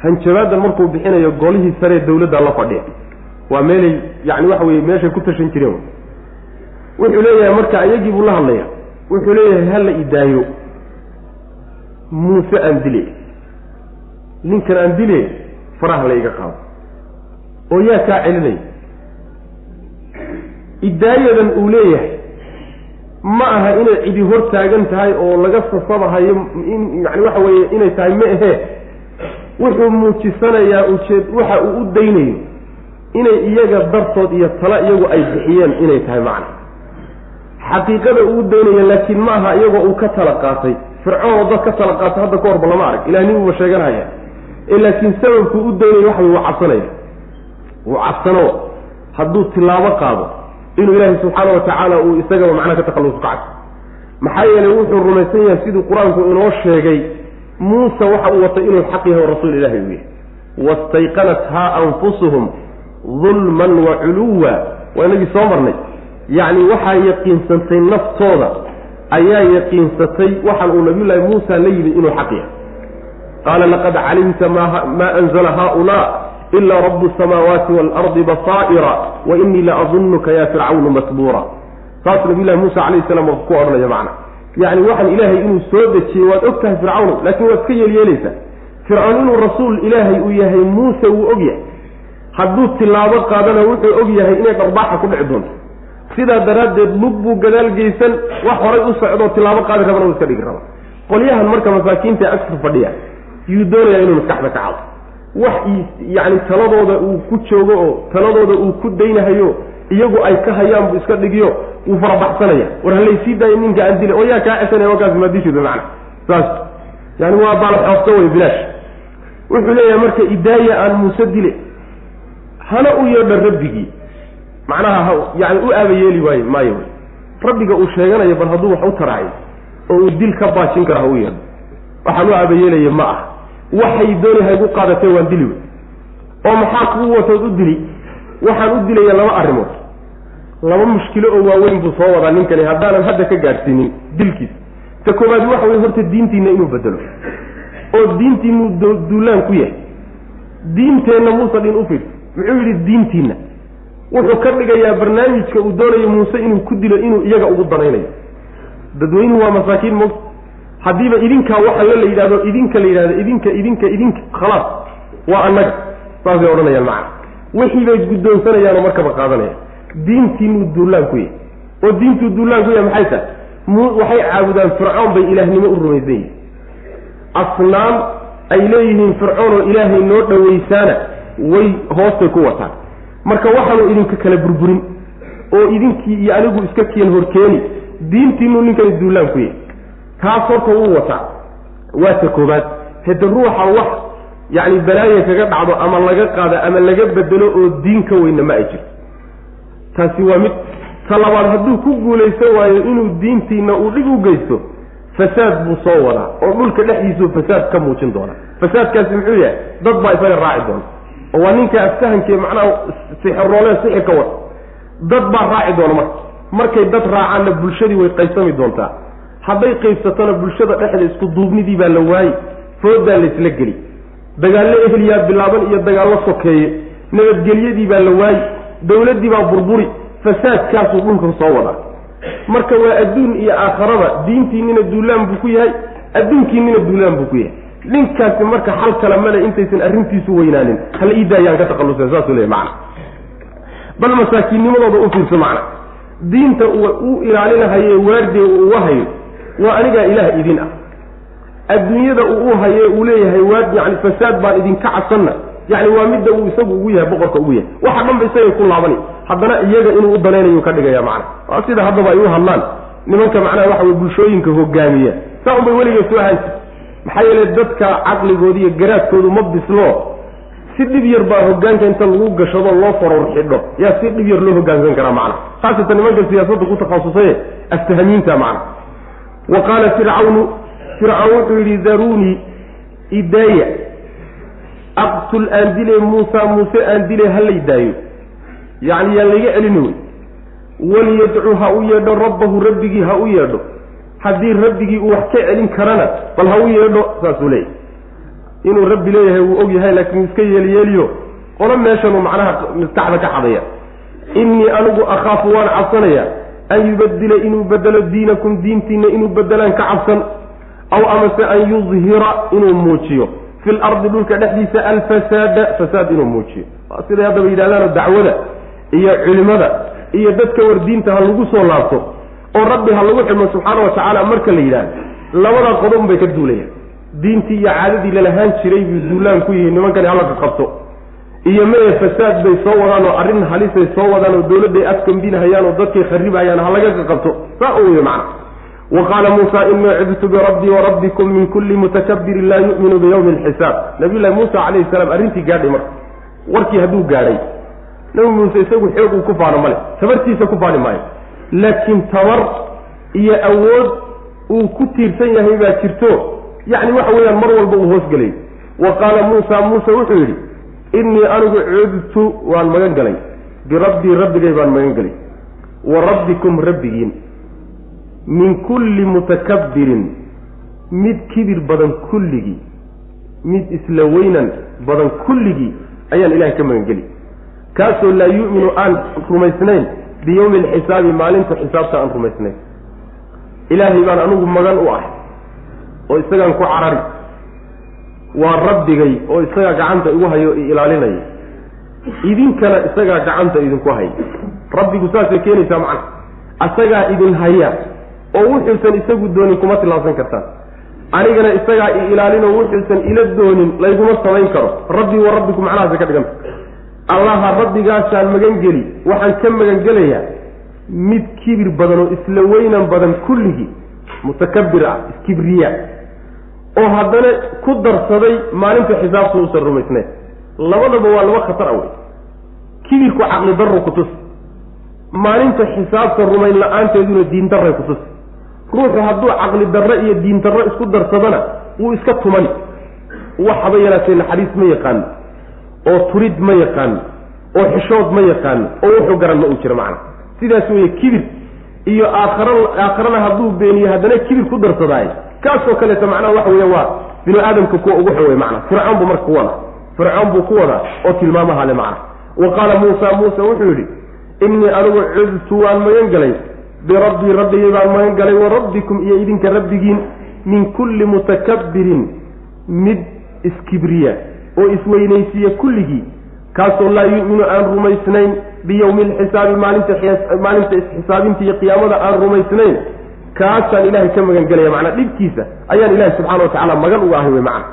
hanjabaadan markuu bixinayo golihii saree dawladda la fadhiya. Waa meelay yacni waxa weye meeshay ku tashan jireen wuxuu leeyahay marka iyagii buu la hadlaya wuxuu leeyahay hala idaayo muuse aan dile. Ninkan aan dile faraha la iga qaado. Oo yaa kaa celinaya idaayadan uu leeyahay ma aha inay cidi hor taagan tahay oo laga sasabahayo in yani waxa weeye inay tahay ma ahee wuxuu muujisanayaa ujeed waxa uu u daynayo inay iyaga dartood iyo tala iyagu ay bixiyeen inay tahay macna. Xaqiiqada uu daynaya laakiin ma aha iyagoo uu ka tala qaatay. Fircoon oo dad ka tala qaatay hadda ka horba lama arag. Ilahnimbuba sheeganhaya ee laakiin sababkuu u daynaya waxa wuu cabsanaya. Wuu cabsano hadduu tilaabo qaado inuu ilaahay subxaana wa tacaala uu isagaba macnaha ka takhallusu ka cabso maxaa yeelay wuxuu rumaysan yahay siduu qur'aanku inoo sheegay muuse waxa uu watay inuu xaq yahay oo rasuul ilahi uu yahay. Wastayqanathaa anfusuhum dulman wa culuwa. Waa inagii soo marnay. Yacni waxaa yaqiinsantay naftooda. Ayaa yaqiinsatay waxaan uu nabiyullaahi muusa la yimid inuu xaq yahay. Qaala laqad calimta maa anzala haaulaa ilaa rabu samaawaati waalardi basaa'ira wa inii la adunuka ya fircawnu masbuura saas nabiyullahi muusa calayhi salaam ku odhanaya macna. Yacni waxaan ilaahay inuu soo dejiyey waad og tahay fircawno laakiin waad iska yeelyeelaysaa fircoon inuu rasuul ilaahay uu yahay muuse wuu og yahay. Hadduu tilaabo qaadana wuxuu og yahay inay dharbaaxa ku dhici doonto. Sidaa daraaddeed lug buu gadaal geysan wax horay u socdoo tilaabo qaadi rabana uu iska dhigi raba qolyahan marka masaakiinta agtar fadhiya yuu doonayaa inuu maskaxda ka cado wax yacni taladooda uu ku joogo oo taladooda uu ku daynahayo iyagu ay ka hayaan buu iska dhigiyo wuu farabaxsanaya. War halaysii daayo ninka aan dila oo yaa kaa cesanaya wakaas maadishiida macna. Saas. Yani waa baalaxoofto way bilaash. Wuxuu leeyahay marka idaaya aan muuse dile hana u yeedha rabbigii. Macnaha yani u aaba yeeli waayo maayo rabbiga uu sheeganayo bal hadduu wax u taraayo oo uu dil ka baajin karo ha u yeedho. Waxaan u aaba yeelaya ma ah waxay dooni haygu qaadatee waan dili wey. oo maxaa kuu watood u dili? Waxaan u dilaya laba arrimood. Laba mushkilo oo waaweyn buu soo wadaa ninkani haddaanan hadda ka gaadhsiinin dilkiisa ta koowaad waxa weye horta diintiina inuu bedelo oo diintiinuu duulaan ku yahay. Diinteenna muuse dhin u fiirsa muxuu yidhi diintiinna? Wuxuu ka dhigayaa barnaamijka uu doonayo muuse inuu ku dilo inuu iyaga ugu danaynayo. Dadweynuhu waa masaakiin mo haddiiba idinkaa waxa la la yidhahdo idinka la yidhahdo idinka idinka idinka khalaas. Waa annaga. Saasay odhanayaan macana wixii bay guddoonsanayaanoo markaba qaadanayaan. Diintiinuu duulaan ku yahay? Oo diintuu duulaan ku yahay maxay tahay? Waxay caabudaan fircoon bay ilaahnimo u rumaysan yihiin asnaam ay leeyihiin fircoon oo ilaahay noo dhowaysaana way hoostay ku wataan. Marka waxaanu idinka kala burburin oo idinkii iyo anigu iska keen horkeeni diintiinu ninkani duulaan ku yahy kaas horta wuu wataa. Waa ta koobaad. Hade ruuxa wax yacni balaaya kaga dhacdo ama laga qaado ama laga bedelo oo diin ka weyna ma ay jirto. Taasi waa mid ta labaad hadduu ku guulaysan waayo inuu diintiina uu dhib u geysto fasaad buu soo wadaa oo dhulka dhexdiisuu fasaad ka muujin doonaa. Fasaadkaasi muxuu yahay dad baa isaga raaci doona oo waa ninka afsahankee macnaha sixiroolee sixir ka wada dad baa raaci doona marka. Markay dad raacaanna bulshadii way qaybsami doontaa hadday qaybsatona bulshada dhexda isku duubnidii baa la waayi foodaa laysla geli. Dagaallo ehliyaa bilaaban iyo dagaallo sokeeye nabadgelyadii baa la waayi dawladdii baa burburi fasaadkaasuu dhulka soo wadaa. Marka waa adduun iyo aakharaba diintiinina duulaan buu ku yahay adduunkiinina duulaan buu ku yahay. Ninkaasi marka xal kale male intaysan arrintiisu weynaanin hala ii daayaan ka taqalusen saasuu leeyahy macana bal masaakiinnimadooda u fiirso macna. Diinta uu ilaalinahaye waarde uu uga hayo waa anigaa ilaah idin ah. Adduunyada uu u haye uu leeyahay waad yani fasaad baan idinka cabsanna. Yani waa midda uu isagu ugu yahay boqorka ugu yahay. Waxa dhan ba isagay ku laabani. Haddana iyaga inuu u danaynayu ka dhigaya macna. Waa sida haddaba ay u hadlaan. Nimanka macnaha waxa weye bulshooyinka hogaamiya. Saa un bay weliga soo ahaanti. Maxaa yeele dadka caqligooda iyo garaadkoodu ma bislo si dhib yar baa hogaanka inta lagu gashado loo faror xidho. Yaa si dhib yar loo hogaansan karaa macna. Khaasatan nimanka siyaasadda ku takhasusay aftahamiinta macna wa qaala fircawnu fircawn wuxuu yidhi daruunii idaaya aqtul aan dile muusa muuse aan dile halay daayo. Yacni yaan layga celini wey. Waliyadcu ha u yeedho rabbahu rabbigii ha u yeedho. Haddii rabbigii uu wax ka celin karana bal ha u yeedho saasuu leeyahy inuu rabbi leeyahay wuu og yahay laakiin iska yeeliyeeliyo qolo meeshanuu macnaha maskaxda ka xadaya. Innii anigu akhaafu waan cabsanayaa an yubadila inuu bedelo diinakum diintiina inuu bedelaan ka cabsan aw amase an yudhira inuu muujiyo fi lardi dhulka dhexdiisa alfasaada fasaad inuu muujiyo siday haddaba yidhahdaano dacwada iyo culimada iyo dadka war diinta ha lagu soo laabto oo rabbi ha lagu xidmo subxaana wa tacaala marka la yidhaahdo labada qodon bay ka duulayaan diintii iyo caadadii lalahaan jiray buu duulaan ku yihi nimankani halaka qabto iyo mae fasaad bay soo wadaan oo arrin halisay soo wadaan oo dawladday afkambinahayaan oo dadkay kharibahayaan ha laga qabto. Saa u wey macna. Wa qaala muusa inii cibtu birabbii warabbikum min kulli mutakabirin laa yu'minu biyawmi alxisaab nabiyullahi muusa calayhi salaam arrintii gaadhay marka. Warkii hadduu gaadhay. Nabi muuse isagu xoog ku faano male tabartiisa ku faani maayo. Laakiin tabar iyo awood uu ku tiirsan yahay baa jirto. Yacni waxa weeyaan mar walba uu hoosgelay wa qaala muusa muuse wuxuu yidhi innii anigu cudtu waan magan galay. Birabbii rabbigay baan magan gelay wa rabbikum rabbigiin. Min kulli mutakabbirin. Mid kibir badan kulligii mid isla weynan badan kulligii ayaan ilahay ka magangeli kaasoo laa yu'minu aan rumaysnayn biyowmi alxisaabi maalinta xisaabta aan rumaysnayn. Ilaahay baan anigu magan u ah oo isagaan ku carari waa rabbigay oo isagaa gacanta igu hayo i ilaalinaya idinkana isagaa gacanta idinku haya rabbigu saasay keenaysaa macna. Asagaa idin haya oo wuxuusan isagu doonin kuma tilaabsan kartaan anigana isagaa i ilaalin oo wuxuusan ila doonin layguma samayn karo. Rabbii wa rabbiku macnahaasa ka dhiganta allaha rabbigaasaan magangeli waxaan ka magangelayaa mid kibir badan oo isla weynan badan kulligii mutakabir ah iskibriya oo haddana ku darsaday maalinta xisaabtu uusan rumaysnayn. Labadaba waa laba khatar a wey kibirku caqli darro kutus maalinta xisaabta rumayn la'aanteeduna diin darray kutus ruuxu hadduu caqli darro iyo diin darro isku darsadana wuu iska tumani. Waxaba yaraatee naxariis ma yaqaano oo turid ma yaqaano oo xishood ma yaqaano oo wuxuu garan ma uu jiro macna. Sidaas weeye kibir iyo aakhara aakharana hadduu beeniyo haddana kibir ku darsadaayo kaasoo kaleeta macnaha waxa weya waa binu aadamka kuwa ugu xun wey macna. Fircoon buu marka ku wadaa. Fircoon buu ku wadaa oo tilmaamaha le macna. Wa qaala muusa muuse wuxuu yidhi innii anigu cudtu waan magan galay. Birabbii rabbigay baan magan galay wa rabbikum iyo idinka rabbigiin min kulli mutakabbirin mid iskibriya oo isweynaysiiya kulligii. Kaasoo laa yu'minu aan rumaysnayn biyowmi alxisaabi maalinta maalinta isxisaabinta iyo qiyaamada aan rumaysnayn kaasaan ilahay ka magan gelaya macnaa dhibkiisa ayaan ilahi subxana wa tacala magan uga ahay wey macna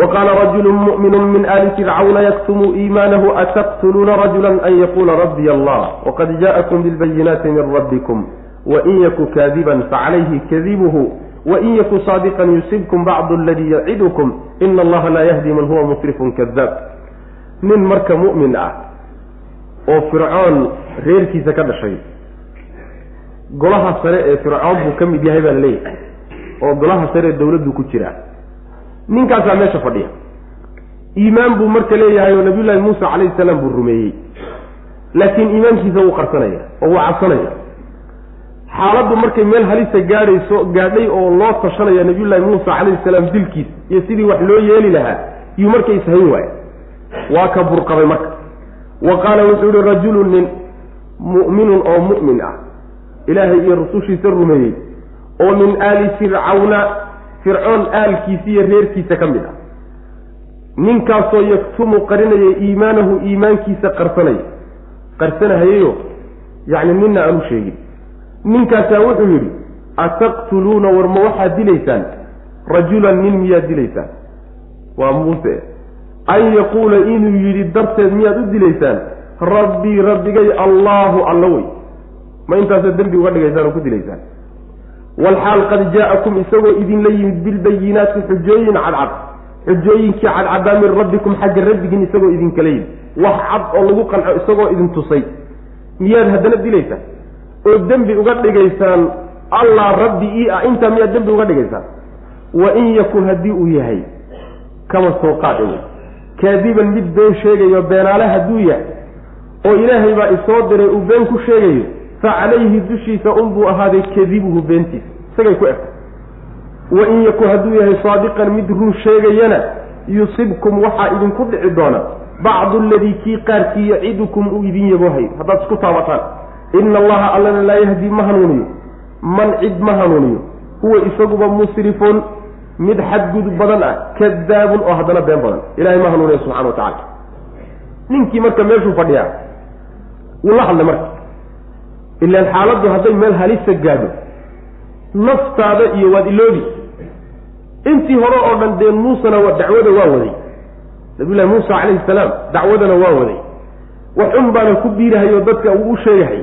waqaala rajulu mu'minu min ali fircawna yaktumu iimaanahu ataqtuluuna rajula an yaquula rabbiy allah waqad jaءakum bilbayinaati min rabbikum wain yaku kaadiban facalayhi kadibuhu wain yaku saadiqan yusibkum bacdu aladii yacidukum ina allaha laa yahdi man huwa musrifun kadaab nin marka mu'min ah oo fircoon reerkiisa ka dhashay golaha sare ee fircoon buu ka mid yahay baa la leeyahay oo golaha sare ee dawladdu ku jiraa ninkaasaa meesha fadhiya. Iimaan buu marka leeyahay oo nabiyullaahi muusa calayhi salaam buu rumeeyey. Laakiin iimaankiisa wuu qarsanaya oo wuu cabsanaya. Xaaladdu markay meel halisa gaadhayso gaadhay oo loo tashanaya nabiyullaahi muusa calayhi salaam dilkiisa iyo sidii wax loo yeeli lahaa yuu marka ishayn waaya waa ka burqabay marka. Wa qaala wuxuu yihi rajulun nin mu'minun oo mu'min ah ilaahay iyo rusushiisa rumeeyey oo min aali fircawna fircoon aalkiisa iyo reerkiisa ka mid ah. Ninkaasoo yaktumu qarinaya iimaanahu iimaankiisa qarsanaya. Qarsanahayayo yacni ninna aanu sheegin. Ninkaasaa wuxuu yidhi ataqtuluuna war ma waxaad dilaysaan? Rajulan nin miyaad dilaysaan? Waa muuse. An yaquula inuu yidhi darteed miyaad u dilaysaan? Rabbii rabbigay allaahu alla wey ma intaasaad dembi uga dhigaysaan oo ku dilaysaan? Walxaal qad jaa-akum isagoo idinla yimid bilbayinaati xujooyin cadcad. Xujooyinkii cadcadaa min rabbikum xagga rabbigiin isagoo idinkala yimid. Wax cad oo lagu qanco isagoo idin tusay. Miyaad haddana dilaysaan? Oo dembi uga dhigaysaan allah rabbi ii ah. Intaa miyaad dembi uga dhigaysaan? Wa in yakun haddii uu yahay kama soo wey kaadiban mid been sheegayo beenaale hadduu yahay oo ilaahay baa isoo diray uu been ku sheegayo fa calayhi dushiisa unbuu ahaaday kadibuhu beentiisa isagay ku egtay. Wa in yaku hadduu yahay saadiqan mid run sheegayana yusibkum waxaa idinku dhici doona bacdu aladii kii qaarkii yacidukum uu idin yaboohay haddaad isku taabataan. Ina allaha allana laa yahdi ma hanuuniyo. Man cid ma hanuuniyo. Huwa isaguba musrifun mid xadgudub badan ah kadaabun oo haddana been badan. Ilahay ma hanuuniyo subxana wa tacala ninkii marka meeshuu fadhiyaa wuu la hadlay marka ilaan xaaladdu hadday meel halisa gaadho naftaada iyo waad iloobi intii hore oo dhan dee muusena dacwada waa waday nabiyullahi muusa calayhi salaam dacwadana waa waday waxun baana ku biirahayo dadka uu u sheegahay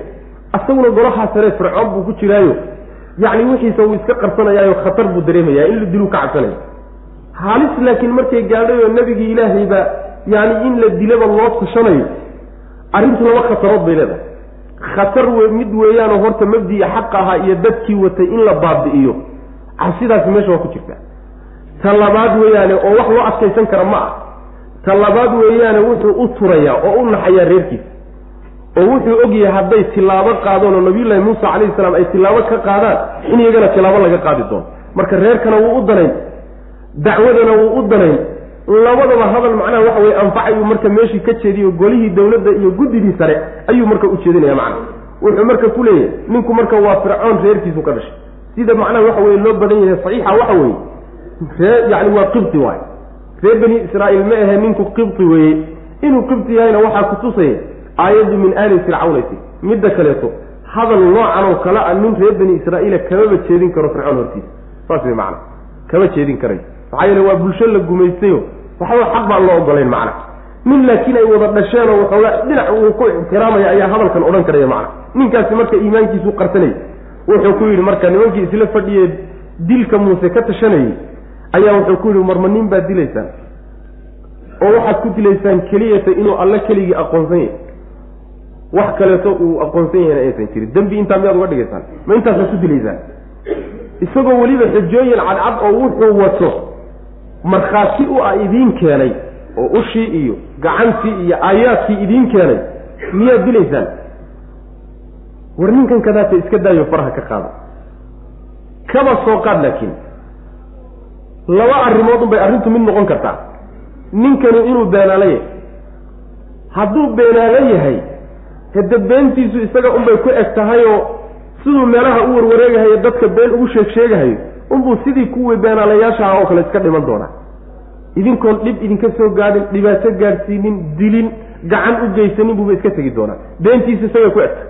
asaguna golahaa sare fircoon buu ku jiraayo yacni wixiisa wuu iska qarsanayaayo khatar buu dareemayaa in la diluu ka cabsanaya halis laakiin markay gaadhay oo nebigii ilaahayba yacni in la dilaba loo tashanayo arrintu laba khatarood bay leedahay khatar we mid weeyaanoo horta mabdii xaqa ahaa iyo dadkii watay in la baabi'iyo. Cabsidaasi meesha waa ku jirta. Ta labaad weeyaane oo wax loo adkaysan kara ma ah. Ta labaad weeyaane wuxuu u turayaa oo u naxayaa reerkiisa oo wuxuu ogyahay hadday tilaabo qaadaan oo nabiyullaahi muusa calayhi salaam ay tilaabo ka qaadaan in iyagana tilaabo laga qaadi doono. Marka reerkana wuu u danayn. Dacwadana wuu u danayn labadaba hadal macnaha waxa weye anfacayuu marka meeshii ka jeediyo golihii dawladda iyo guddidii sare ayuu marka u jeedinaya macna wuxuu marka ku leeyahay ninku marka waa fircoon reerkiisu ka dhashay. Sida macnaha waxa weye loo badan yahay saxiixa waxa weeye ree yacni waa qibti waay reer bani israa'iil ma ahe ninku qibti weeye. Inuu qibti yahayna waxaa kutusaya aayaddu min aali fircawnati midda kaleeto hadal noocan oo kale a nin reer bani israa'iila kamaba jeedin karo fircoon hortiisa. Saas way macna kama jeedin karay. Maxaa yeele waa bulsho la gumaystayo waxba xaq baan loo ogolayn macna. Nin laakiin ay wada dhasheen oo waxoogaa dhinac uu ku ixtiraamaya ayaa hadalkan odhan karaya macna. Ninkaasi marka iimaankiisu qarsanayay wuxuu ku yidhi marka nimankii isla fadhiyee dilka muuse ka tashanayay ayaa wuxuu ku yidhi marma nin baad dilaysaan? Oo waxaad ku dilaysaan keliyata inuu alle keligii aqoonsan yahay. Wax kaleeto uu aqoonsan yahayna aysan jirin. Dembi intaa miyaad uga dhigaysaan? Ma intaasaad ku dilaysaan isagoo weliba xujooyin cadcad oo wuxuu wato markhaati u ah idiin keenay oo ushii iyo gacantii iyo aayaadkii idiin keenay miyaad dilaysaan war ninkan kadaata iska daayo faraha ka qaada kaba soo qaad laakiin. Laba arrimood unbay arrintu mid noqon kartaa. Ninkani inuu beenaalo yahay hadduu beenaalo yahay hade beentiisu isaga unbay ku eg tahayoo siduu meelaha u warwareegahayo dadka been ugu sheeg sheegahayo unbuu sidii kuwii beenaalayaasha ah oo kale iska dhiman doonaa. Idinkoon dhib idinka soo gaadhin dhibaato gaadhsiinin dilin gacan u geysanin buuba iska tegi doonaa. Beentiisa isagay ku egta.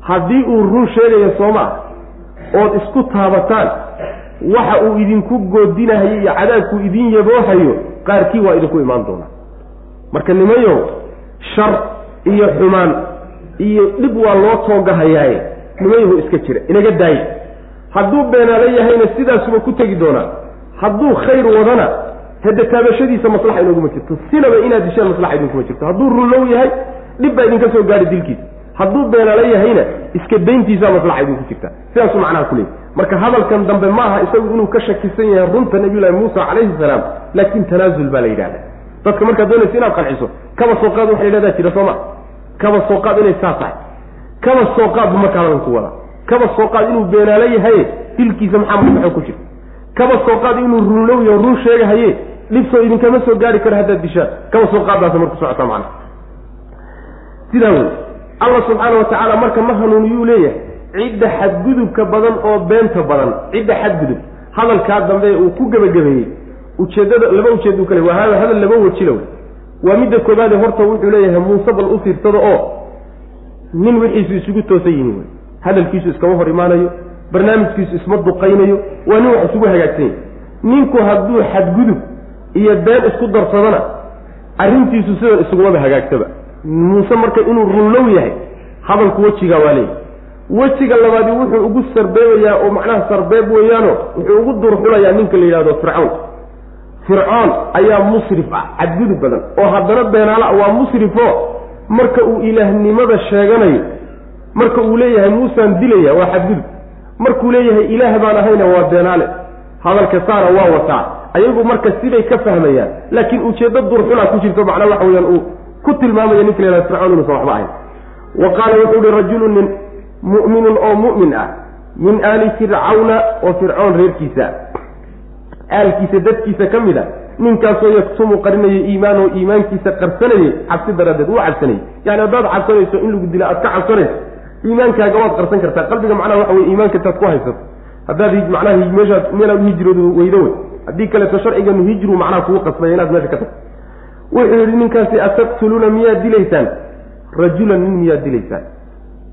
Haddii uu run sheegayo soomaa ood isku taabataan waxa uu idinku goodinahayo iyo cadaabkuu idin yaboohayo qaarkii waa idinku imaan doonaa. Marka nimayo shar iyo xumaan iyo dhib waa loo toogahayaaye. Nimayahu iska jira inaga daaya hadduu beenaalo yahayna sidaasuba ku tegi doonaa hadduu khayr wadana hade taabashadiisa maslaxa inooguma jirto. Sinaba inaad dishaan maslaxa idinkuma jirto. Hadduu runlow yahay dhib baa idinka soo gaari dilkiisa. Hadduu beenaalo yahayna iska dayntiisaa maslaxa idinku jirta. Sidaasuu macnaha ku leeyay marka hadalkan dambe ma aha isagu inuu ka shakisan yahay runta nabiyullahi muusa calayhi salaam laakin tanaasul baa la yidhahda dadka markaad doonaysa inaad qanciso kaba soo qaad waxa la yidhahdaa jira sooma kaba soo qaad inay saa tahay. Kaba soo qaad bu marka wadaa kaba soo qaad inuu beenaalo yahaye dilkiisa maxaa maslaxo ku jira? Kaba soo qaad inuu runlow yaho run sheegahaye dhibsoo idinkama soo gaari karo haddaad dishaan kaba soo qaaddaasa marku socotaa macana sidaa wey allah subxaana wa tacaala marka ma hanuuniyuu leeyahay cidda xadgudubka badan oo beenta badan cidda xadgudub hadalkaa dambe uu ku gebagabeeyey ujeeddada laba ujeed u kale waa hada hadal laba wajilow waa midda koobaade horta wuxuu leeyahay muuse bal u fiirsado oo nin wixiisu isugu toosan yihiin hadalkiisu iskama hor imaanayo barnaamijkiisu isma duqaynayo waa nin wax isugu hagaagsan yahy ninku hadduu xadgudub iyo been isku darsadana arrintiisu sidan isugumaba hagaagtaba. Muuse marka inuu runlow yahay hadalku wejigaa waa leeyahy wejiga labaadi wuxuu ugu sarbeebayaa oo macnaha sarbeeb weeyaano wuxuu ugu durxulayaa ninka la yidhahdo fircawn fircoon ayaa musrif ah xadgudub badan. Oo haddana beenaala waa musrifo? Marka uu ilaahnimada sheeganayo marka uu leeyahay muusaan dilaya waa xadgudub. Markuu leeyahay ilaah baan ahayna waa beenaale hadalka saana waa wataa. Ayagu marka siday ka fahmayaan laakiin ujeeddo durxulaa ku jirto macnaa waxa weyaan uu ku tilmaamaya ninka la yhahda fircoon inuusan waxba ahayn. Wa qaala wuxuu uhi rajulun nin mu'minun oo mu'min ah min aali fircawna oo fircoon reerkiisa. Aalkiisa dadkiisa ka mid a ninkaasoo yaktumu qarinaya iimaanoo iimaankiisa qarsanayay cabsi daraaddeed uu cabsanayay. Yani haddaad cabsanayso in lagu dila aad ka cabsanayso iimaankaaga waad qarsan kartaa. Qalbiga macnaha waxa weye iimaanka intaad ku haysato. Haddaad macnaha meeshaad meelaad hijroodu weydo wey. Haddii kaleeto sharciganu hijru macnaha kugu qasbaya inaad meesha ka tagto wuxuu yidhi ninkaasi ataqtuluuna miyaad dilaysaan? Rajulan nin miyaad dilaysaan?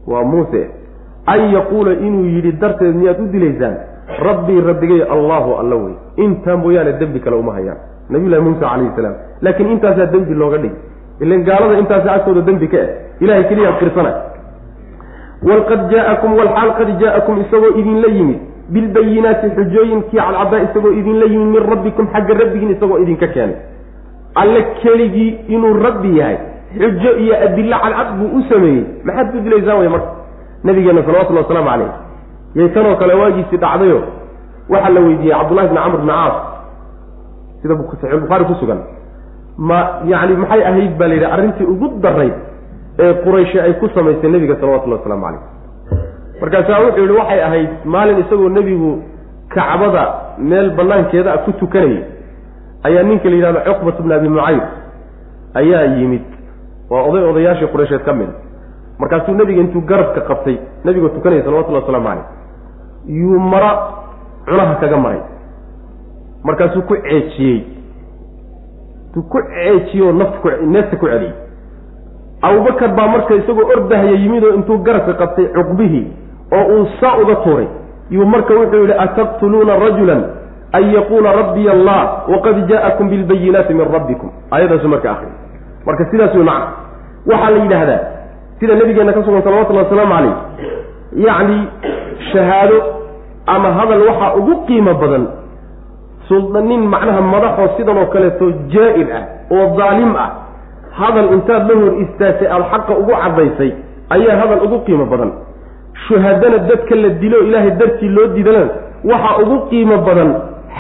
Waa muuse. An yaquula inuu yidhi darteed miyaad u dilaysaan? Rabbii rabbigay allahu alla wey. Intaa mooyaane dembi kale uma hayaan. Nabiyullahi muusa calayhi salaam. Laakiin intaasaa dembi looga dhig ilan gaalada intaasa agtooda dembi ka eh. Ilahay keliyaa qirsana walqad jaa'akum walxaal qad jaa'akum isagoo idinla yimid. Bilbayinaati xujooyinkii cadcaddaa isagoo idinla yimid min rabbikum xagga rabbigiin isagoo idinka keenay. Alle keligii inuu rabbi yahay xujo iyo adillo cadcad buu u sameeyey. Maxaad ku dilaysaan wey marka? Nabigeenna salawatullhi wasalaamu calayh yay tanoo kale waagiisii dhacdayo waxaa la weydiiyey cabdullahi bni camr bni caas. Sida saxiixulbukhaari ku sugan. Ma yacni maxay ahayd baa la yidhi arrintii ugu darayd ee qurayshi ay ku samaysay nebiga salawatullahi waslamu calayh. Markaasaa wuxuu yihi waxay ahayd maalin isagoo nebigu kacbada meel banaankeeda ku tukanayay. Ayaa ninka la yidhahdo cuqbat bni abi mucayd ayaa yimid. Waa oday odayaashii qureysheed ka mid. Markaasuu nebiga intuu garabka qabtay nebigoo tukanaya salawatullahi waslamu caleyh yuu mara cunaha kaga maray. Markaasuu ku ceejiyey. Intuu ku ceejiyoo nafta ku neefta ku celiyey abubakar baa marka isagoo ordahaya yimid oo intuu garabka qabtay cuqbihii oo uu saa uga tuuray. Yuu marka wuxuu yidhi ataqtuluuna rajulan an yaquula rabbiy allah waqad jaa'akum bilbayinaati min rabbikum. Aayadaasu marka akri marka sidaas wey waxaa la yidhaahdaa sida nabigeena ka sugan salawatullahi wasalaamu calayh yacni shahaado ama hadal waxaa ugu qiimo badan nin macnaha madaxoo sidan oo kaleeto jaa-ir ah oo daalim ah hadal intaad la hor istaagtay aada xaqa ugu caddaysay ayaa hadal ugu qiimo badan. Shuhadana dadka la dilo ilaahay dartii loo didana waxaa ugu qiimo badan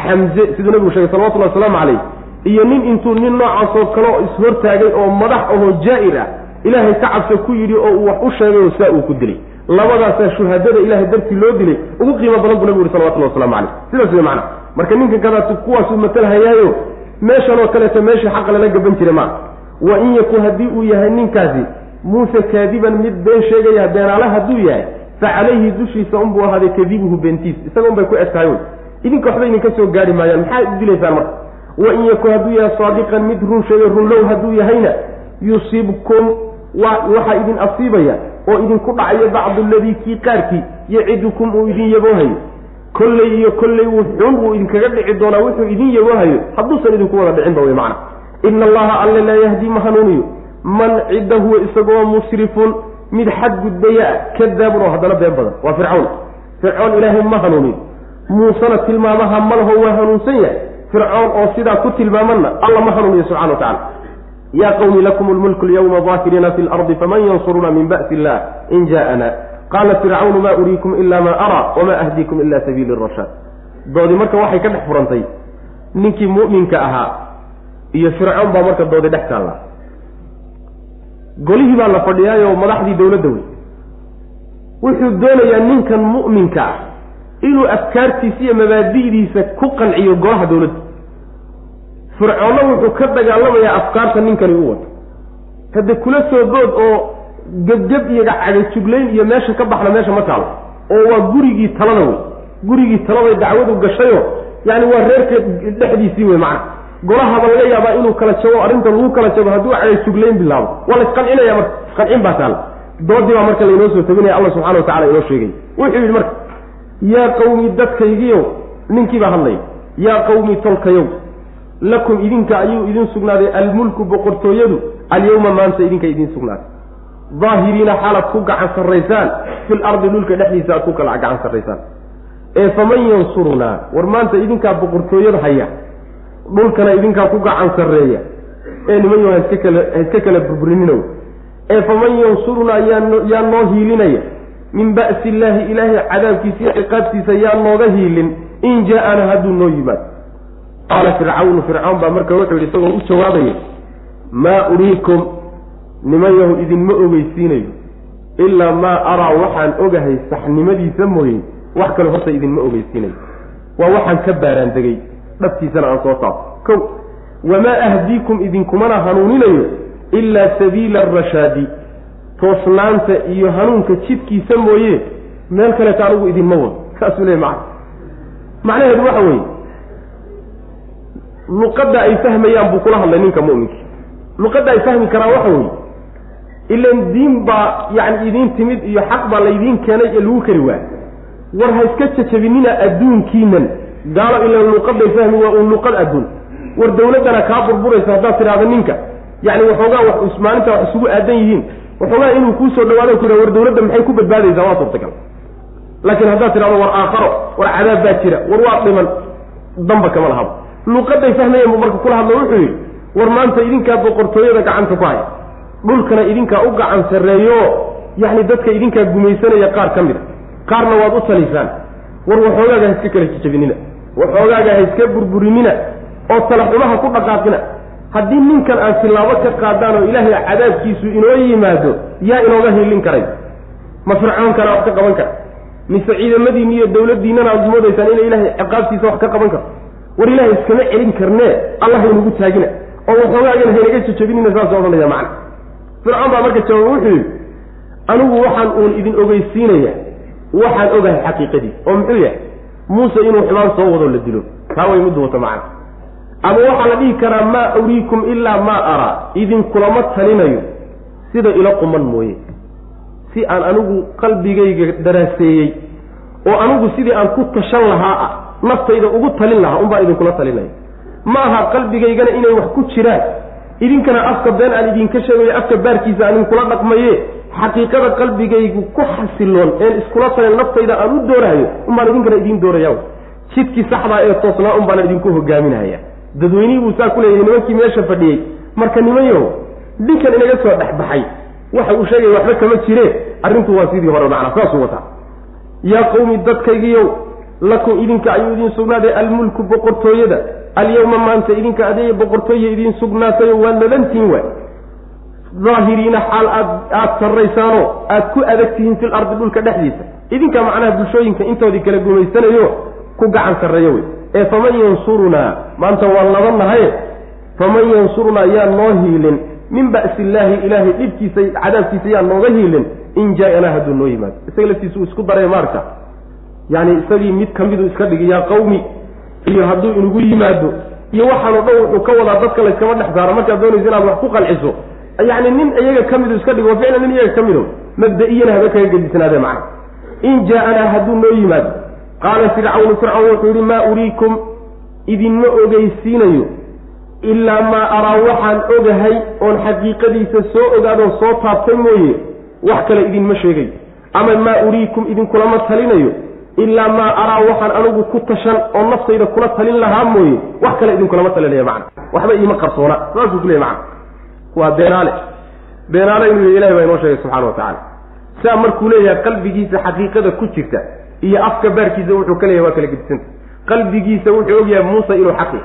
xamze siduu nabigu sheegay salawatullahi wasalaamu calayh iyo nin intuu nin noocaasoo kale oo ishortaagay oo madax ahoo jaa-ir ah ilaahay ka cabsa ku yidhi oo uu wax u sheegay oo saa uu ku dilay. Labadaasaa shuhadada ilahay dartii loo dilay ugu qiimo badan buu nabigu yihi salawatullah waslamu calayh sidaas wey macana marka ninkan kadaas kuwaasuu matalhayaayo meeshan oo kaleeto meeshii xaqa lala gaban jiray maa wa in yakun haddii uu yahay ninkaasi muuse kaadiban mid been sheegaya beenaale hadduu yahay fa calayhi dushiisa unbuu ahaaday kadibuhu beentiis. Isaga un bay ku egtahay wey. Idinka waxba idinka soo gaari maayaan. Maxaa dilaysaan marka? Wa in yakun hadduu yahay saadiqan mid run sheegay runlow hadduu yahayna yusibkum waxaa idin asiibaya oo idinku dhacayo bacdu aladii kii qaarkii yacidukum uu idin yaboohayo. Kolley iyo kolley wuxuun uu idinkaga dhici doonaa wuxuu idin yagohayo hadduusan idinku wada dhicinba wey macna ina allaha alle laa yahdi ma hanuuniyo man cidda huwa isagoo musrifun mid xadgudbaya ah kadaabun oo haddana been badan waa fircawn fircoon ilaahay ma hanuuniyo muusena tilmaamaha malaho waa hanuunsan yahay fircoon oo sidaa ku tilmaamanna alla ma hanuuniyo subxana wa tacala ya qawmi lakum lmulku lyawma daahiriina fi lardi faman yansuruna min ba'si illah in ja'ana qaala fircawnu ma uriikum ila ma araa wama ahdiikum ila sabiili rashaad doodi marka waxay ka dhex furantay ninkii mu'minka ahaa iyo fircoon baa marka doodi dhex taallaa golihii baa la fadhiyaayoo madaxdii dowladda wey wuxuu doonayaa ninkan mu'minka ah inuu afkaartiisa iyo mabaadi'diisa ku qanciyo golaha dowladda. Fircoonna wuxuu ka dagaalamayaa afkaarta ninkani u wato. Hadde kula soo bood oo gebgeb iyo cagajuglayn iyo meesha ka baxna meesha ma taalo. Oo waa gurigii talada wey gurigii taladay dacwadu gashayo yani waa reerka dhexdiisii wey macana golahaba laga yaabaa inuu kala jabo arrinta lagu kala jabo hadduu cagajuglayn bilaabo. Waa la isqancinaya marka isqancin baa taala doodii baa marka laynoo soo tabinaya allah subxana wa tacala inoo sheegay. Wuxuu yidhi marka yaa qawmi dadkaygiyow ninkii baa hadlaya yaa qawmi tolkayow lakum idinka ayuu idin sugnaaday almulku boqortooyadu alyawma maanta idinka idin sugnaaday daahiriina xaalaad ku gacan sarraysaan fil ardi dhulka dhexdiisa aad ku kala gacan sarraysaan. Ee faman yansurunaa war maanta idinkaa boqortooyada haya dhulkana idinkaa ku gacan sarreeya. Ee niman yo haska kala haiska kala burburininow ee faman yansurunaa yaa noo hiilinaya. Min ba'si illaahi ilaahay cadaabkiisa iyo ciqaabtiisa yaa nooga hiilin. In jaa-ana hadduu noo yimaado. Qaala fircawnu fircawn baa marka wuxuu yidhi isagoo u jawaabaya maa uriikum nimayahu idinma ogeysiinayo. Ilaa maa araa waxaan ogahay saxnimadiisa mooye. Wax kale horta idinma ogeysiinayo. Waa waxaan ka baaraan degay dhabtiisana aan soo taabo kow wamaa ahdiikum idinkumana hanuuninayo ilaa sabiila arashaadi toosnaanta iyo hanuunka jidkiisa mooye meel kaleeta anigu idinma wado. Saasuu leey macna. Macnaheedu waxa weeye luqadda ay fahmayaan buu kula hadlay ninka mu'minkii luqadda ay fahmi karaan waxa weeye ilan diin baa yacni idiin timid iyo xaq baa laydiin keenay ee lagu kari waaya war ha iska jajabinina adduunkiinan gaalo ilan luqadday fahmi waa uun luqad adduun war dawladdana kaa burburaysa haddaad tidhaahda ninka. Yacni waxoogaa wax maalinta wax isugu aadan yihiin. Waxoogaa inuu kuu soo dhawaado ku war dawladda maxay ku badbaadaysaa? Waa suurtagal. Laakiin haddaad tidhahdo war aakharo war cadaab baa jira war waa dhiman damba kama lahaba luqaday fahmayeen buu marka kula hadlo wuxuu yidhi war maanta idinkaa boqortooyada gacanta ku haya. Dhulkana idinkaa u gacan sarreeyo. Yacni dadka idinkaa gumaysanaya qaar ka mid a qaarna waad u taliysaan war waxoogaaga iska kala jijabinina waxoogaaga ha iska burburinina oo talaxumaha ku dhaqaaqina. Haddii ninkan aan tilaabo ka qaadaan oo ilaahay cadaabkiisu inoo yimaado yaa inooga hiilin karay. Ma fircoonkana wax ka qaban kara. Mise ciidamadiinni iyo dawladdiinnana aad moodaysaan inay ilaahay ciqaabtiisa wax ka qaban karo. War ilaahay iskama celin karnee allah haynagu taagina. Oo waxoogaagana haynaga jajabinina saasoo odhanaya macna. Fircoon baa marka jawaab wuxuu yidhi anigu waxaan uun idin ogeysiinaya waxaan ogahay xaqiiqadii. Oo muxuu yahay muuse inuu xumaan soo wado la dilo. Taa way middu wata macna ama waxaa la dhihi karaa maa uriikum ilaa maa araa idinkulama talinayo. Sida ila quman mooye. Si aan anigu qalbigayga daraaseeyey oo anigu sidii aan ku tashan lahaa ah naftayda ugu talin lahaa unbaa idinkula talinaya ma aha qalbigaygana inay wax ku jiraan. Idinkana afka been aan idinka sheegayo afka baarkiisa aan idinkula dhaqmaye xaqiiqada qalbigaygu ku xasiloon een iskula talin naftayda aan u doorahayo unbaan idinkana idiin dooraya jidkii saxdaa ee toosnaa un baana idinku hogaaminahaya dadweynihii buu saa ku leeyahay nimankii meesha fadhiyey. Marka nimanyo ninkan inaga soo dhexbaxay waxa uu sheegaya waxba kama jireen arrintu waa sidii hore macnaa saasuu wataa. Yaa qawmi dadkaygiiyow lakum idinka ayuu idiin sugnaaday almulku boqortooyada. Alyawma maanta idinka adeeya boqortooya idiin sugnaatayo waa ladantiin waay daahiriina xaal aad aada sarraysaanoo aad ku adag tihiin fil ardi dhulka dhexdiisa. Idinka macnaha bulshooyinka intoodii kala gumaysanayo ku gacan sarreeyo wey. Ee faman yansurunaa maanta waan labannahaye faman yansurunaa yaa noo hiilin. Min ba'si illaahi ilaahay dhibkiisa cadaabkiisa yaa nooga hiilin. In jaa-anaa hadduu noo yimaado. Isaga laftiisa uu isku daray maarka. Yacni isagii mid ka miduu iska dhigi yaa qawmi iyo hadduu inugu yimaado iyo waxaanoo dhan wuxuu ka wadaa dadka layskama dhex saaro. Markaad doonaysa inaad wax ku qanciso yacni nin iyaga ka midu iska dhigo ficlan nin iyaga ka mido mabda-iyana haba kaga gedisnaadee macna in jaa-anaa hadduu noo yimaado qaala fircawnu fircawn wuxuu yidhi maa uriikum idinma ogeysiinayo ilaa maa araa waxaan ogahay oon xaqiiqadiisa soo ogaadoon soo taabtay mooye wax kale idinma sheegayo ama maa uriikum idinkulama talinayo ilaa maa araa waxaan anigu ku tashan oo naftayda kula talin lahaa mooye wax kale idinkulama talinaya macna waxba iima qarsoona saasuu ku leey macna waa beenaale beenaale inuu yih ilahi baa inoo sheegay subxana wa tacala saa markuu leeyahay qalbigiisa xaqiiqada ku jirta iyo afka baarkiisa wuxuu ka leeyahay waa kala gedisanta qalbigiisa wuxuu ogyahay muuse inuu xaqi.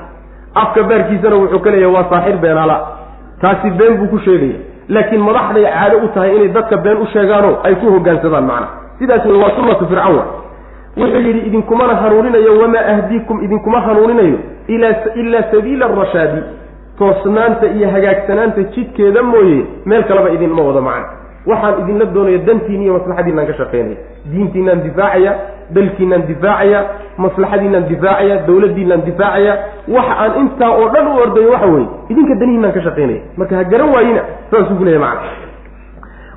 Afka baarkiisana wuxuu ka leeyahay waa saaxir beenaala taasi been buu ku sheegaya laakiin madaxday caado u tahay inay dadka been u sheegaano ay ku hogaansadaan macna. Sidaas wey waa sunnatu fircawn wuxuu yidhi idinkumana hanuuninayo wamaa ahdiikum idinkuma hanuuninayo ilaa sabiila arashaadi toosnaanta iyo hagaagsanaanta jidkeeda mooye meel kaleba idinma wado macna waxaan idinla doonaya dantiina iyo maslaxadiinaan ka shaqaynaya diintiinaan difaacaya dalkiinaan difaacaya maslaxadiinaan difaacaya dawladdiinaan difaacaya. Waxa aan intaa oo dhan u ordayo waxa weeye idinka danihiinaan ka shaqaynaya marka ha garan waayina saasuu ku leeya macna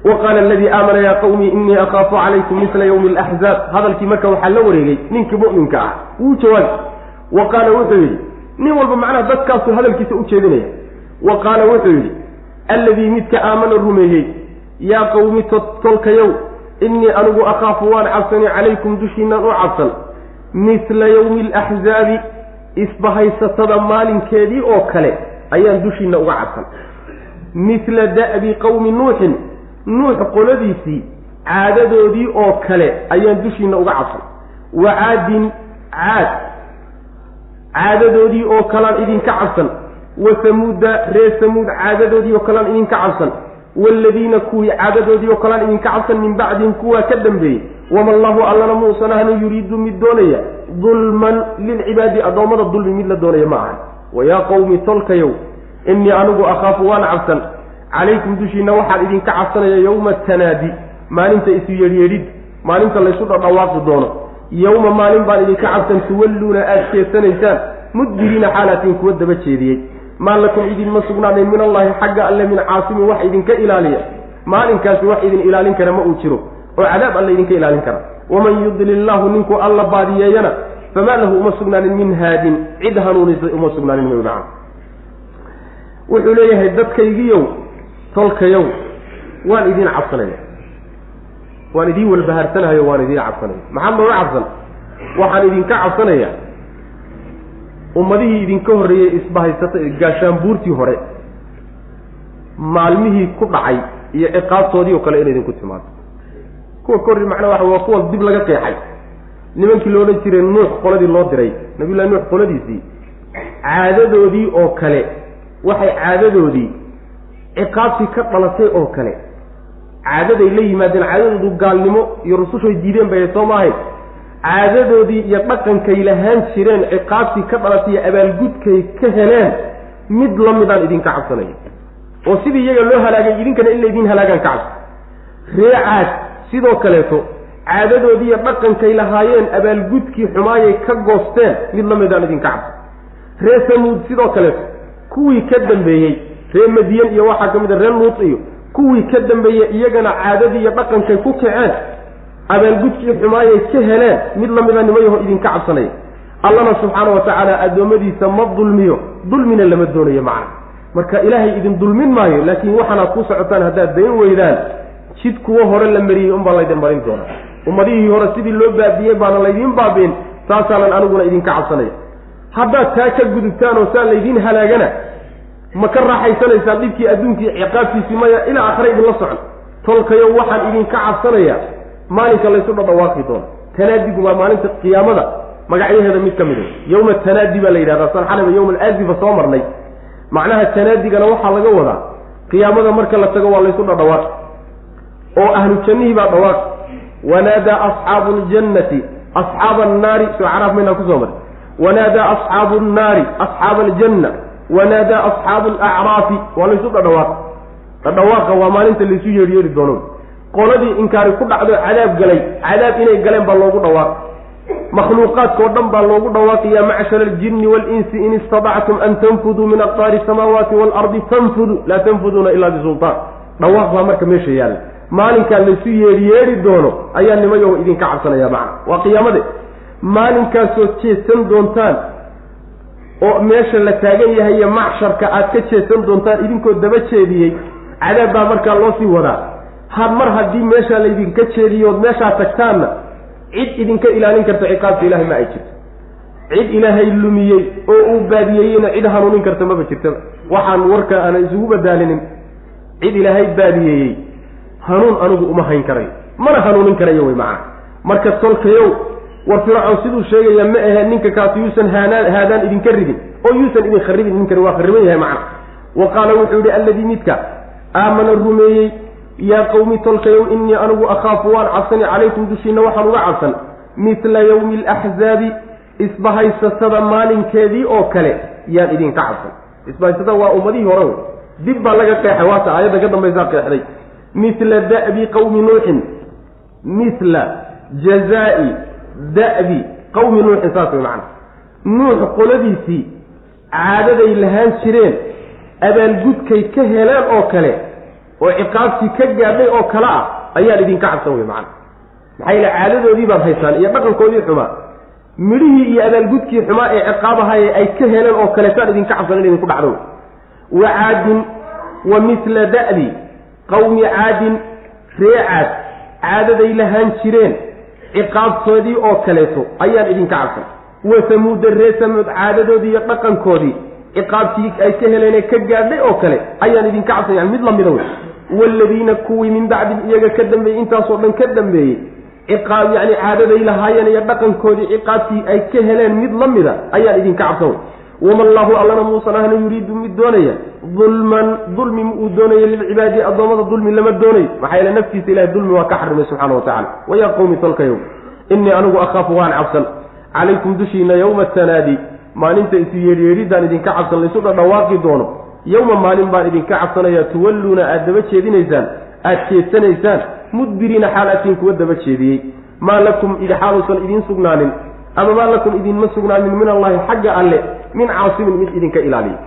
wa qaala aladii aamana yaa qawmi inii akhaafu calaykum misla yawmi alaxzaab hadalkii marka waxaa la wareegay ninkii mu'minka ah wuu jawaabi wa qaala wuxuu yidhi nin walba macnaha dadkaasuu hadalkiisa u jeedinaya. Wa qaala wuxuu yidhi alladii midka aamana rumeeyey yaa qawmi tolkayow innii anigu akhaafu waan cabsani calaykum dushiinaan u cabsan misla yawmi alaxzaabi isbahaysatada maalinkeedii oo kale ayaan dushiina uga cabsan. Misla da'bi qawmi nuuxin nuux qoladiisii caadadoodii oo kale ayaan dushiina uga cabsan. Wa caadin caad caadadoodii oo kalaan idinka cabsan wa samuuda reer samuud caadadoodii oo kalaan idinka cabsan waaladiina kuwii caadadoodii oo kalaan idinka cabsan min bacdihim kuwaa ka dambeeyey wama allahu allana muusan ahna yuriidu mid doonaya dulman lilcibaadi addoommada dulmi mid la doonaya ma ahan wayaa qowmi tolkayow innii anigu akhaafu waan cabsan. Calaykum dushiina waxaan idinka cabsanaya yowma tanaadi maalinta isu yeedhyeedhid maalinta laysu dhadhawaaqi doono yowma maalin baan idinka cabsan tuwalluuna aada jeesanaysaan mudbiriina xaalatiin kuwa daba jeediyey maa lakum idinma sugnaanin min allahi xagga alle min caasimin wax idinka ilaaliya maalinkaasi wax idin ilaalin kara ma uu jiro oo cadaab alle idinka ilaalin kara waman yudlil illaahu ninkuu alla baadiyeeyana famaa lahu uma sugnaanin min haadin cid hanuunisay uma sugnaanin mayu nacam wuxuu leeyahay dadkaygiyow tolkayow waan idiin cabsanaya waan idiin walbahaarsanahayo waan idiin cabsanaya maxaad nooga cabsan? Waxaan idinka cabsanayaa ummadihii idinka horreeyey isbahaysatay gaashaanbuurtii hore maalmihii ku dhacay iyo ciqaabtoodii oo kale inay idinku timaado. Kuwa kahorre macnaa waxa waa kuwa dib laga qeexay. Nimankii lo odhan jiray nuux qoladii loo diray nabiyullahi nuux qoladiisii caadadoodii oo kale waxay caadadoodii ciqaabtii ka dhalatay oo kale caadaday la yimaadeen caadadoodu gaalnimo iyo rusushay diideen bay soo maahayn. Caadadoodii iyo dhaqankay lahaan jireen ciqaabtii ka dhalatay iyo abaalgudkay ka heleen mid la midaan idinka cabsanaya oo sidii iyaga loo halaagay idinkana in laydin halaagaan ka cabsa ree caad sidoo kaleeto caadadoodii iyo dhaqankay lahaayeen abaalgudkii xumaayay ka goosteen mid la midaan idinka cabsa ree samuud sidoo kaleeto kuwii ka dambeeyey ree madiyan iyo waxaa ka mid a ree luut iyo kuwii ka dambeeyey iyagana caadadii iyo dhaqankay ku kaceen abaalgudkii xumaayay ka heleen mid lamida nimayaho idinka cabsanaya. Allana subxaana wa tacaala addoommadiisa ma dulmiyo dulmina lama doonayo macna. Marka ilaahay idin dulmin maayo laakiin waxaanaad ku socotaan haddaad dayn weydaan jid kuwo hore la mariyey unbaa laydin marin doona ummadihii hore sidii loo baabiyey baana laydiin baabiin saasaanan aniguna idinka cabsanaya. Haddaad taa ka gudubtaan oo saa laydiin halaagana ma ka raaxaysanaysaan dhibkii adduunkii ciqaabtiisii maya ilaa aakhira idinla socon? Tolkayo waxaan idinka cabsanayaa. Maalinka laysu dhadhawaaqi doono. Tanaadigu waa maalinta qiyaamada magacyaheeda mid ka mid a yowma tanaadi baa la yidhahdaa. San xalaba yowma alaadifa soo marnay. Macnaha tanaadigana waxaa laga wadaa. Qiyaamada marka la tago waa laysu dhadhawaaq. Oo ahlu jannihii baa dhawaaq. Wanaadaa asxaabu ljannati asxaaba annaari soo caraaf maynaa ku soo maray wanaadaa asxaabu nnaari asxaaba aljanna wanaadaa asxaabu alacraafi waa laysu dhadhawaaq dhadhawaaqa waa maalinta laysu yeedhi doono qoladii inkaari ku dhacdo cadaab galay cadaab inay galeen baa loogu dhawaaq makhluuqaadkao dhan baa loogu dhawaaqaya macshara aljinni waalinsi in istadactum an tanfuduu min aqtaari samaawaati waalardi tanfudu laa tanfuduuna ilaa bisultaan dhawaaq baa marka meesha yaalla maalinkaa laysu yeedhi doono ayaa nimayaho idinka cabsanaya macna waa qiyaamade maalinkaasoo jeesan doontaan oo meesha la taagan yahay iyo macsharka aad ka jeesan doontaan idinkoo daba jeediyey cadaab baa markaa loo sii wadaa. Had mar haddii meeshaa laydinka jeediyo ood meeshaa tagtaanna cid idinka ilaalin karta ciqaabta ilahay ma ay jirto. Cid ilaahay lumiyey oo uu baadiyeyeyna cid hanuunin karta maba jirtaba. Waxaan warka aana isugu badaalinin cid ilaahay baadiyeeyey hanuun anigu uma hayn karayo. Mana hanuunin karayo wey macana marka tolkayow war fircoon siduu sheegaya ma ahe ninka kaasi yuusan haadaan idinka ridin oo yuusan idin kharibin ninkani waa khariban yahay macana wa qaala wuxuu yihi alladii midka aamana rumeeyey yaa qawmi tolkayow innii anigu akhaafu waan cabsani calaykum dushiina waxaan uga cabsan. Midla yawmi alaxzaabi isbahaysatada maalinkeedii oo kale yaan idinka cabsan. Isbahaysatada waa ummadihii hore wey. Dib baa laga qeexay waata aayadda ka dambaysaa qeexday. Mila da'bi qawmi nuuxin mila jazaa'i da'bi qawmi nuuxin saas way macana nuux qoladiisii caadaday lahaan jireen abaalgudkay ka heleen oo kale oo ciqaabtii ka gaadhay oo kale ah ayaan idinka cabsan wey macana maxaa yeele caadadoodii baad haysaan iyo dhaqankoodii xumaa? Midhihii iyo abaalgudkii xumaa ee ciqaabahaye ay ka heleen oo kaleetaan idinka cabsan in idinku dhacdo. Wa caadin wa mila da'di qawmi caadin ree caad caadaday lahaan jireen ciqaabtoodii oo kaleeto ayaan idinka cabsan. Wa samuuda ree samuud caadadoodii iyo dhaqankoodii. Ciqaabtii ay ka heleenee ka gaadhay oo kale ayaan idinka cabsan yani mid lamida wey. Waaladiina kuwii min bacdi iyaga ka dambeeyey intaasoo dhan ka dambeeyey. Ciqaab yacni caadaday lahaayeen iyo dhaqankoodii ciqaabtii ay ka heleen mid la mida ayaan idinka cabsan wama allaahu allana muusan ahna yuriidu mid doonaya. Dulman dulmi uu doonaya lilcibaadi addoommada dulmi lama doonayo maxaa yeele naftiisa ilahay dulmi waa ka xarimay subxana wa tacala wayaa qowmi tolkayow innii anigu akhaafu waan cabsan. Calaykum dushiina yowma tanaadi. Maalinta isu yeedhyeedhiddaan idinka cabsan laysu dhadhawaaqi doono. Yowma maalin baan idinka cabsanaya tuwalluuna aada daba jeedinaysaan aada jeedsanaysaan mudbiriina xaal atiin kuwa daba jeediyey. Maa lakum xaaluusan idiin sugnaanin ama maa lakum idinma sugnaanin min allahi xagga alle min caasimin mid idinka ilaaliya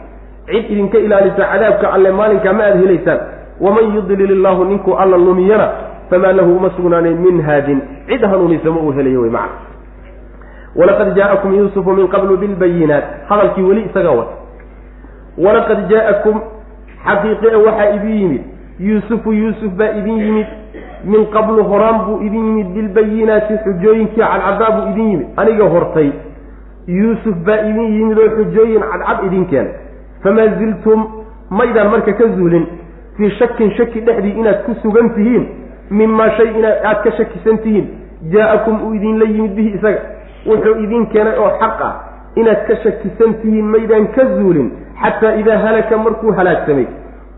cid idinka ilaalisa cadaabka alle maalinkaa ma aada helaysaan. Waman yudlil illaahu ninkuu alla lumiyana famaa lahu uma sugnaanin min haadin. Cid hanuunisa ma uu helayo wey macna. Walaqad jaa'akum yuusufu min qablu bilbayinaat hadalkii weli isaga wata walaqad jaa'akum xaqiiqe waxaa idin yimid. Yuusufu yuusuf baa idin yimid. Min qablu horaan buu idin yimid bilbayinaati xujooyinkii cadcadaa buu idin yimid. Aniga hortay yuusuf baa idin yimid oo xujooyin cadcad idin keenay famaa ziltum maydaan marka ka zuulin. Fii shakin shaki dhexdii inaad ku sugan tihiin mimaa shay inaad aad ka shakisan tihiin jaa-akum uu idinla yimid bihi isaga. Wuxuu idin keenay oo xaq ah inaad ka shakisan tihiin maydaan ka zuulin xataa idaa halaka markuu halaagsamay.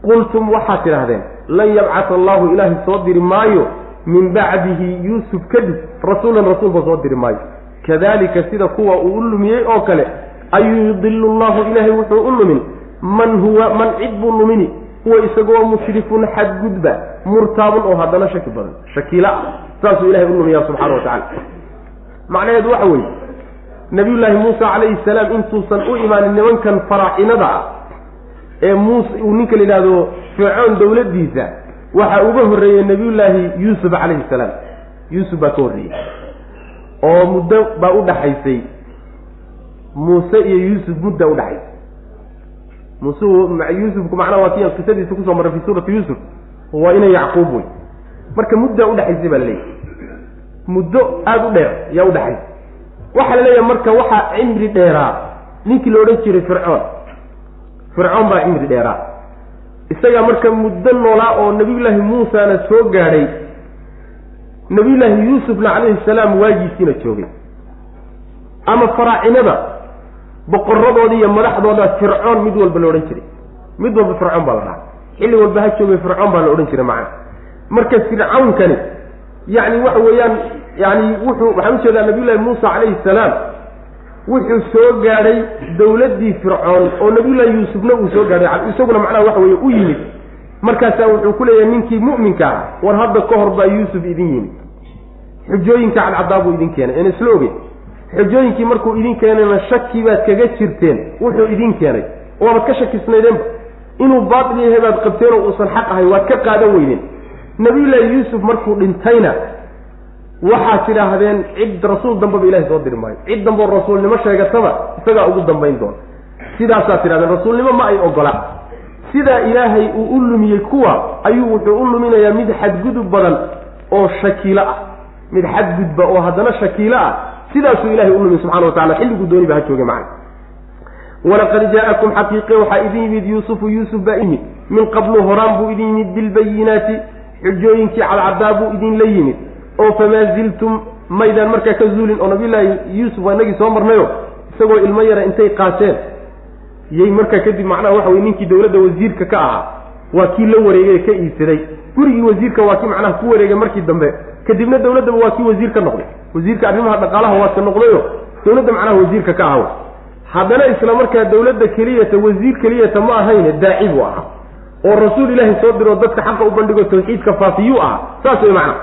Qultum waxaad tidhaahdeen lan yabcata allahu ilaahay soo diri maayo min bacdihi yuusuf kadib rasuulan rasuulba soo diri maayo kadalika sida kuwa uu u lumiyey oo kale ayuu yudilu llahu ilaahay wuxuu u lumin man huwa man cid buu lumini huwa isagoo mushrifun xadgudba murtaabun oo haddana shaki badan shakiila saasuu ilahay u lumiyaa subxana wa tacala macnaheedu waxa weeye nabiyullaahi muusa calayhi salaam intuusan u imaanin nimankan faraacinada ah ee muuse uu ninka la yidhaahdo fircoon dowladdiisa waxaa uga horreeyey nabiyullaahi yuusuf calayhi salaam. Yuusuf baa ka horreeyey oo muddo baa u dhaxaysay. Muuse iyo yuusuf mudda udhaxaysay muuse yuusufku macnaha waa kiyan qisadiisa ku soo marray fi suurati yuusuf. Waa ina yacquub wey marka muddaa udhaxaysay baa la leeyahy muddo aada u dheer yaa udhaxaysay waxaa la leeyahay marka waxaa cimri dheeraa. Ninkii la odhan jiray fircoon. Fircoon baa cimri dheeraa. Isagaa marka muddo noolaa oo nabiyullaahi muusana soo gaadhay nabiyullaahi yuusufna calayhi salaam waagiisiina joogay. ama faraacinada boqoradooda iyo madaxdooda fircoon mid walba la odhan jiray. mid walba fircoon baa la dhaha xilli walba ha joogay fircoon baa la odhan jiray macana marka fircawnkani yacni waxa weeyaan yani wuxuu waxaan u jeedaa nabiyullahi muusa calayhi salaam wuxuu soo gaadhay dawladdii fircoon oo nabiyullahi yuusufna uu soo gaadhay. isaguna macnaha waxa weeye u yimid markaasaa wuxuu ku leeyahay ninkii mu'minka ah. War hadda ka hor baa yuusuf idin yimid. Xujooyinka cadcadaa buu idin keenay. Een isla ogeyn. Xujooyinkii markuu idin keenayna shaki baad kaga jirteen wuxuu idin keenay. Waabaad ka shakisnaydeenba inuu baatil yahay baad qabteen oo uusan xaq ahay waad ka qaadan weydeen. Nabiyullaahi yuusuf markuu dhintayna waxaad tidhaahdeen cid rasuul dambeba ilahay soo diri maayo. Cid damboo rasuulnimo sheegataba isagaa ugu dambayn doona. Sidaasaad tidhahdeen rasuulnimo ma ay ogola sidaa ilaahay uu u lumiyey kuwa ayuu wuxuu u luminayaa mid xadgudub badan oo shakiilo ah. Mid xadgudba oo haddana shakiilo ah sidaasuu ilahay u lumiy subxana wa tacala xilliguu dooni ba ha jooge macna walaqad jaa-akum xaqiiqe waxaa idin yimid yuusufu yuusuf baa imid. Min qablu horaan buu idin yimid bilbayinaati xujooyinkii cadcadaa buu idinla yimid. Oo famaa ziltum maydaan markaa ka zuulin oo nabiyullaahi yuusuf waa inagii soo marnayo isagoo ilmo yara intay qaateen yay markaa kadib macnaha waxa weye ninkii dawladda wasiirka ka ahaa waa kii la wareegay ka iibsaday. Gurigii wasiirka waa kii macnaha ku wareegay markii dambe. Kadibna dawladdaba waa kii wasiir ka noqday. Wasiirka arrimaha dhaqaalaha waa ka noqdayo dawladda macnaha wasiirka ka ahaw haddana isla markaa dawladda keliyata wasiir keliyata ma ahayne daaci buu ahaa. Oo rasuul ilaahay soo diroo dadka xaqa u bandhigo tawxiidka faafiyuu ahaa. Saas way macnaha.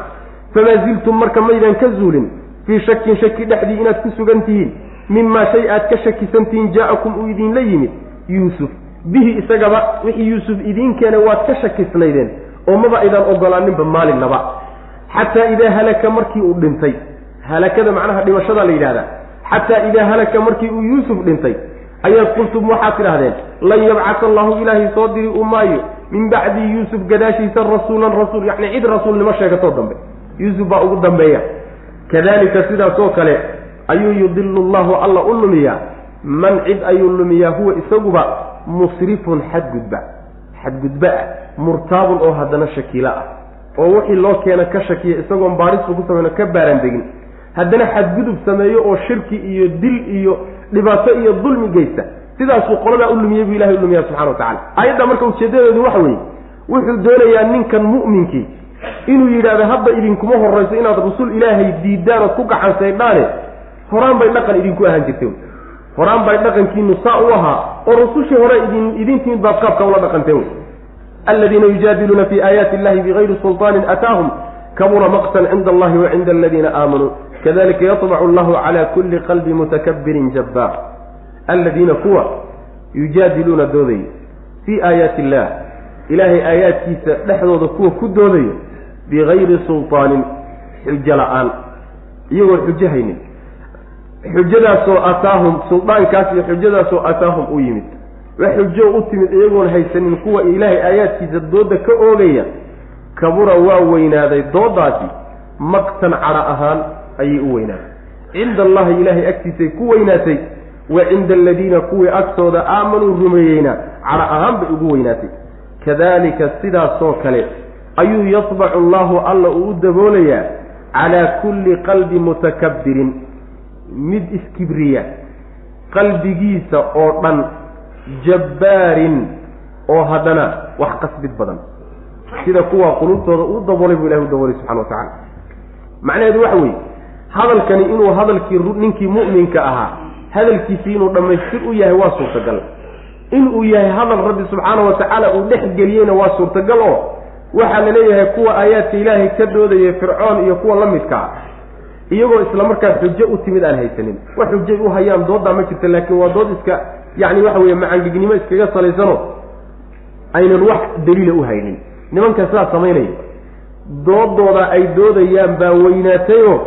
Famaa ziltum marka maydaan ka zuulin fii shakin shaki dhexdii inaad ku sugan tihiin mimaa shay aad ka shakisan tihiin jaa-akum uu idinla yimid yuusuf. Bihi isagaba wixii yuusuf idiin keenay waad ka shakisnaydeen oo maba aydaan ogolaaninba maalinnaba xataa idaa halaka markii uu dhintay halakada macnaha dhimashadaa la yidhahdaa xataa idaa halaka markii uu yuusuf dhintay ayaad qultum waxaad tidhahdeen lan yabcata allahu ilaahay soo diri u maayo min bacdi yuusuf gadaashiisa rasuulan rasuul yacni cid rasuulnimo sheegatoo dambe. Yuusuf baa ugu dambeeya. Kadalika sidaasoo kale ayuu yudilu llahu alla u lumiyaa. Man cid ayuu lumiyaa huwa isaguba musrifun xadgudba. Xadgudba ah murtaabun oo haddana shakiilo ah. Oo wixii loo keena ka shakiya isagoon baarisba ku samayno ka baaran degin haddana xadgudub sameeyo oo shirki iyo dil iyo dhibaato iyo dulmi geysta. Sidaasuu qoladaa u lumiyey buu ilahay u lumiyaa subxana wa tacala aayadda marka ujeedadeedu waxa weeye wuxuu doonayaa ninkan mu'minkii inuu yidhaahdo hadda idinkuma horrayso inaad rasul ilaahay diidaan ood ku gacansaydhaane horaan bay dhaqan idinku ahaan jirtay. Horaan bay dhaqankiinu saa u ahaa oo rusushii hore idintimin baad qaabka ula dhaqanteen wey aladiina yujaadiluuna fi aayaati illahi bigayri sulaanin ataahum kabura maqtan cinda allahi wa cinda aladiina aamanuu kadalika yaطbacu allahu cala kulli qalbi mutakabirin jabbaar aladiina kuwa yujaadiluuna doodaya fii aayaati illah ilaahay aayaadkiisa dhexdooda kuwa ku doodaya bigayri sulaanin xujo la'aan iyagoo xujo haynin xujadaasoo ataahum suldaankaas iyo xujadaasoo ataahum u yimid. Wax xujo u timid iyagoon haysanin kuwa ilaahay aayaadkiisa dooda ka oogaya. Kabura waa weynaaday doodaasi maktan cadha ahaan ayay u weynaaday cinda allahi ilaahay agtiisay ku weynaatay. Wa cinda aladiina kuwii agtooda aamanuu rumeeyeyna cadha ahaan bay ugu weynaatay. Kadalika sidaasoo kale ayuu yatbacu allahu alla uu u daboolayaa. Calaa kulli qalbi mutakabbirin mid iskibriya qalbigiisa oo dhan jabbaarin oo haddana wax qasbid badan. Sida kuwa qulubtooda uu daboolay buu ilahi u daboolay subxana wa tacala macnaheedu waxa weeye hadalkani inuu hadalkii ninkii mu'minka ahaa hadalkiisii inuu dhammaystir u yahay waa suurtagal. Inuu yahay hadal rabbi subxaana wa tacaala uu dhex geliyeyna waa suurtagal oo waxaa la leeyahay kuwa aayaadka ilaahay ka doodaya fircoon iyo kuwa la midka ah iyagoo isla markaa xujo u timid aan haysanin. Wax xujay u hayaan dooddaa ma jirta laakiin waa dood iska yacni waxa weeye macangegnimo iskaga salaysano aynan wax daliila u haynin. Nimanka sidaas samaynaya doodooda ay doodayaan baa weynaatayoo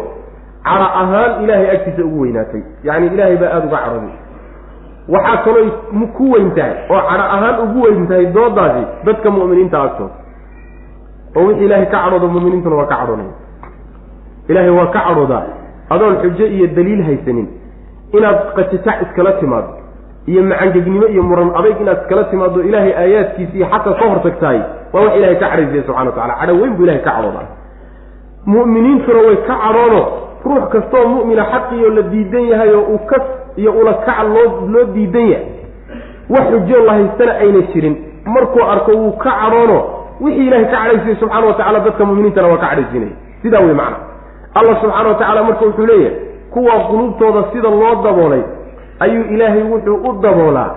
cadho ahaan ilaahay agtiisa ugu weynaatay. Yacni ilaahay baa aada uga cadhoday waxaa kalooy ku weyn tahay oo cadho ahaan ugu weyn tahay doodaasi dadka mu'miniinta agtooda oo wixii ilaahay ka cadhoodo mu'miniintuna waa ka cadhoonaya ilaahay waa ka cadhoodaa adoon xujo iyo daliil haysanin inaad qatitac iskala timaado iyo macangegnimo iyo muran adayg inaad iskala timaado ilaahay aayaadkiisa iyo xaqa ka hortagtahay waa wax ilahay ka cadhaysaya subxana wa tacala cadho weyn buu ilahay ka cadhoodaa. Mu'miniintuna way ka cadhoono ruux kastoo mu'mina xaqiyo la diidan yahay oo uu kas iyo ula kac loo loo diidan yahay wax xujo la haystana ayna jirin. Markuu arko wuu ka cadhoono wixii ilahay ka cadhaysaya subxana wa tacala dadka mu'miniintana waa ka cadhaysiinaya. Sidaa wey macna allah subxaana wa tacaala marka wuxuu leeyahay kuwa qulubtooda sida loo daboolay ayuu ilaahay wuxuu u daboolaa.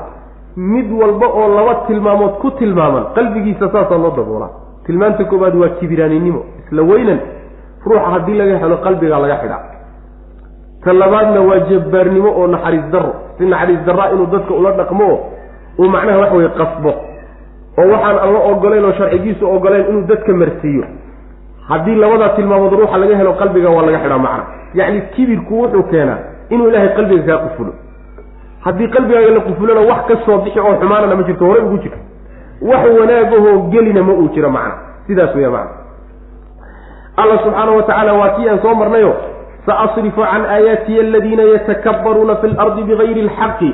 Mid walba oo laba tilmaamood ku tilmaaman qalbigiisa saasaa loo daboolaa. Tilmaanta koobaad waa kibiraaninimo isla weynan. Ruuxa haddii laga helo qalbigaa laga xidhaa ta labaadna waa jabbaarnimo oo naxariis darro. Si naxariis darraa inuu dadka ula dhaqmo oo uu macnaha wax weye qasbo. Oo waxaan alla ogolayn oo sharcigiisu ogolayn inuu dadka marsiiyo haddii labadaa tilmaamood ruuxa laga helo qalbiga waa laga xidhaa macna yacni kibirku wuxuu keenaa inuu ilaahay qalbiga kaa qufulo. Haddii qalbigaaga la qufulona wax ka soo bixi oo xumaanana ma jirto horey ugu jirto wax wanaagahoo gelina ma uu jiro macna sidaas weya macna alla subxaana wa tacaala waa kii aan soo marnayo saasrifu can aayaatiya aladiina yatakabbaruuna fi lardi bigayri alxaqi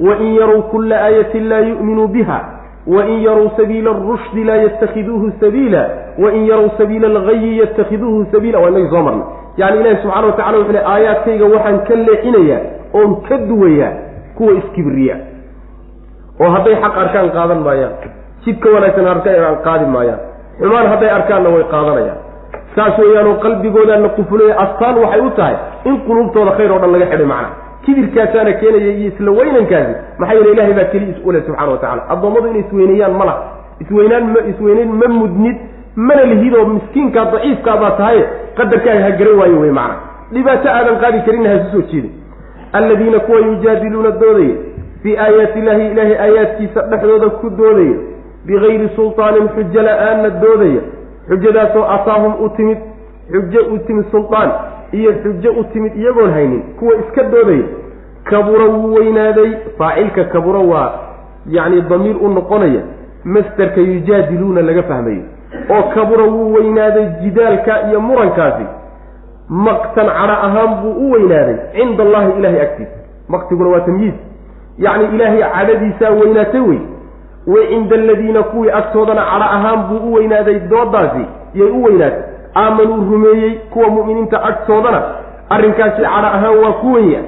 wain yarow kula aayatin laa yu'minuu biha wain yarow sabiila arushdi laa yatakhiduuhu sabiila wain yarow sabiila algayi yatakhiduuhu sabiila waa inagii soo marnay yani ilahi subxana wa tacala wuxu le aayaadkayga waxaan ka leexinayaa oon ka duwayaa kuwa iskibriya oo hadday xaq arkaan qaadan maayaan jidka wanaagsan arkaan qaadi maayaan xumaan hadday arkaanna way qaadanayaan saas weeyaanoo qalbigoodaa la qufulaya astaan waxay u tahay in quluubtooda khayr oo dhan laga xidhay macna kibirkaasaana keenaya iyo isla weynankaasi maxaa yeele ilahay baa keliya is-ule subxana wa tacala addoommadu inay isweyneeyaan ma laha. Isweynaan ma isweyneyn ma mudnid mana lihidoo miskiinkaa daciifkaa baa tahaye qadarkaaga ha garan waayo wey macna. Dhibaato aadan qaadi karinna hasu soo jeedin. Alladiina kuwa yujaadiluuna doodaya fii aayaati illaahi ilaahay aayaadkiisa dhexdooda ku doodaya bigayri sultaanin xujo la'aanna doodaya. Xujadaasoo ataahum u timid xujo u timid sultaan iyo xujo u timid iyagoon haynin kuwa iska doodaya kabura wuu weynaaday. Faacilka kabura waa yacni damiir u noqonaya masterka yujaadiluuna laga fahmayo oo kabura wuu weynaaday jidaalka iyo murankaasi. Maqtan cadho ahaan buu u weynaaday cinda allahi ilaahay agtiisa. Maqtiguna waa tamyiiz yacni ilaahay cadhadiisaa weynaatay wey. Wa cinda aladiina kuwii agtoodana cadho ahaan buu u weynaaday doodaasi yay u weynaatay aamanuu rumeeyey kuwa mu'miniinta agtoodana arrinkaasi cadho ahaan waa ku wenya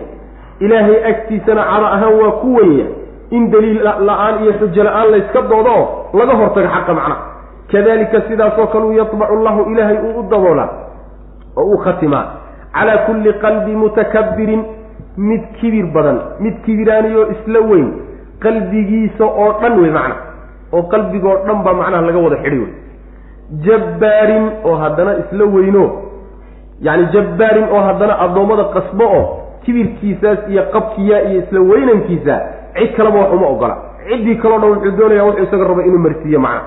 ilaahay agtiisana cadho ahaan waa ku wenya in daliil la'aan iyo xujo la'aan layska doodo oo laga hortago xaqa macnaha kadalika sidaasoo kale uu yatbacu llahu ilaahay uu u daboolaa oo uu khatimaa calaa kulli qalbi mutakabbirin mid kibir badan mid kibiraaniyoo isla weyn qalbigiisa oo dhan wey macna. Oo qalbigoo dhan baa macnaha laga wada xidhi wey jabbaarin oo haddana isla weyno. Yacni jabbaarin oo haddana addoommada qasbo oo kibirkiisaas iyo qabkiya iyo isla weynankiisa cid kaleba wax uma ogola. Ciddii kaloo dhan wuxuu doonayaa wuxuu isaga raba inuu marsiiyo macna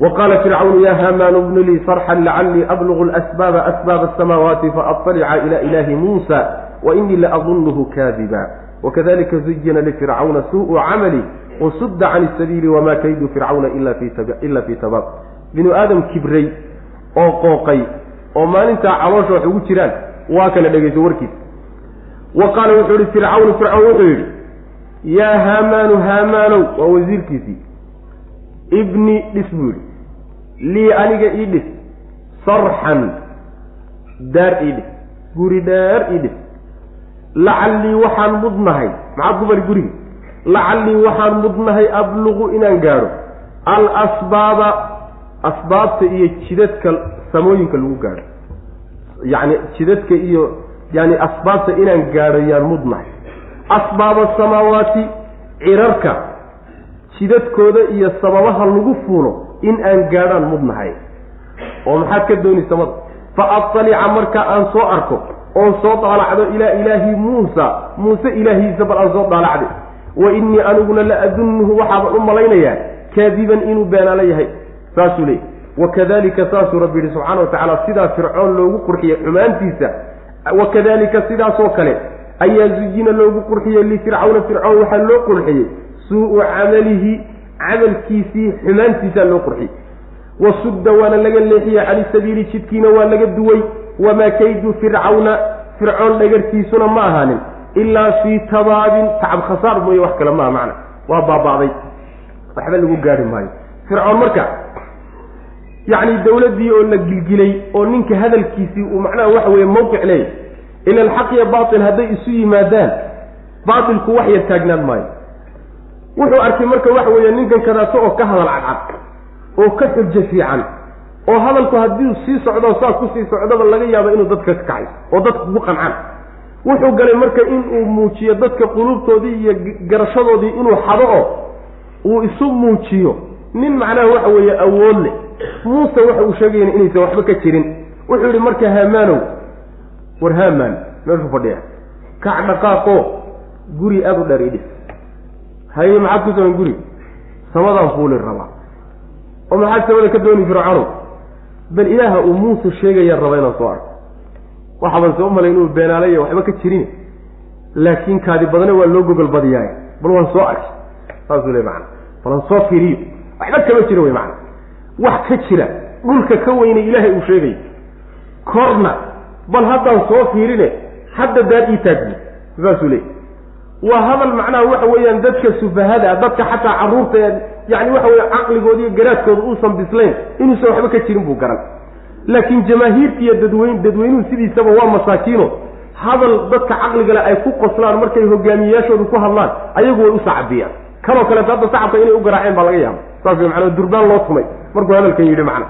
wa qaala fircawnu ya haamaanu bnu lii sarxan lacallii ablugu lasbaaba asbaaba asamaawaati faatalica ila ilaahi muusa wa inii laadunnuhu kaadiba. Wakadalika zuyina lifircawna suu'u camali wasudda can isabiili wamaa kaydu fircawna ila fii tabaab binu aadam kibray oo qooqay oo maalintaa caloosha wax ugu jiraan waa kana dhegayso warkiisa wa qaala wuxuu yihi fircawn fircawn wuxuu yidhi yaa haamaanu haamaanow waa wasiirkiisii. Ibni dhis buu yidhi. Lii aniga ii dhis sarxan daar ii dhis guri dheer ii dhis. Lacallii waxaan mudnahay maxaad ku bari guriga? Lacallii waxaan mudnahay abluqu inaan gaadho. Al asbaaba asbaabta iyo jidadka samooyinka lagu gaadho. Yacni jidadka iyo yani asbaabta inaan gaadho yaan mudnahay. Asbaaba samaawaati cirarka jidadkooda iyo sababaha lagu fuulo in aan gaadhaan mudnahay. Oo maxaad ka dooni samada fa atalica marka aan soo arko oon soo daalacdo ilaa ilaahi muusa muuse ilaahiisa bal aan soo daalacday. Wa innii aniguna la adunnuhu waxaaban u malaynayaa kaadiban inuu beenaalo yahay saasuu leeyay wakadalika saasuu rabbi yihi subxaana wa tacaala sidaa fircoon loogu qurxiyey xumaantiisa wakadalika sidaasoo kale ayaa zuyina loogu qurxiyey lifircawna fircoon waxaa loo qurxiyey suu-u camalihi camalkiisii xumaantiisaa loo qurxiyey. Wasudda waana laga leexiyey cani sabiili jidkiina waa laga duway wamaa kaydu fircawna fircoon dhagartiisuna ma ahaanin ilaa fii tabaabin tacab khasaar mooye wax kale maaha macna waa baaba'day. Waxba lagu gaari maayo. Fircoon marka yacni dawladdii oo la gilgilay oo ninka hadalkiisii uu macnaha waxa weeye mawqic leeyahy ila alxaq iyo baatil hadday isu yimaadaan baatilku wax yar taagnaan maayo. Wuxuu arkay marka waxa weeye ninkan kadaato oo ka hadal cadcad oo ka xujo fiican oo hadalku haddii sii socdo saa ku sii socdaba laga yaabo inuu dadka ka kacay oo dadka ugu qancaan. Wuxuu galay marka inuu muujiyo dadka quluubtoodii iyo garashadoodii inuu xado oo uu isu muujiyo nin macnaha waxa weeye awood leh. Muuse waxa uu sheegayana inaysan waxba ka jirin. Wuxuu yihi marka haamaanow war haamaan meeshuu fadhiya kac dhaqaaqo guri aada u dheer idhis haye maxaad ku samayn guri? Samadaan fuuli rabaa. Oo maxaad samada ka dooni fircanow bal ilaaha uu muuse sheegaya raba inaan soo arko. Waxaban soo malay inuu beenaalaya waxba ka jirin. Laakiin kaadi badane waa loo gogol badiyaay bal waan soo arkay saasuu le maana balan soo fiiriyo waxba kama jiro wey maana wax ka jira dhulka ka weyne ilaahay uu sheegayo korna bal haddaan soo fiirine hadda daad ii taagbi saasuu leey waa hadal macnaha waxa weeyaan dadka sufahada dadka xataa carruurta ee yani waxa weye caqligooda iyo garaadkooda uusan bislayn inuusan waxba ka jirin buu garan. Laakiin jamaahiirta iyo dadweyn dadweynuhu sidiisaba waa masaakiino. Hadal dadka caqligale ay ku qoslaan markay hogaamiyeyaashoodu ku hadlaan ayagu way u sacabiyaan. Kanoo kaleeto hadda sacabka inay u garaaceen baa laga yaaba saas way macnaa durbaan loo tumay. Markuu hadalkan yidhi macna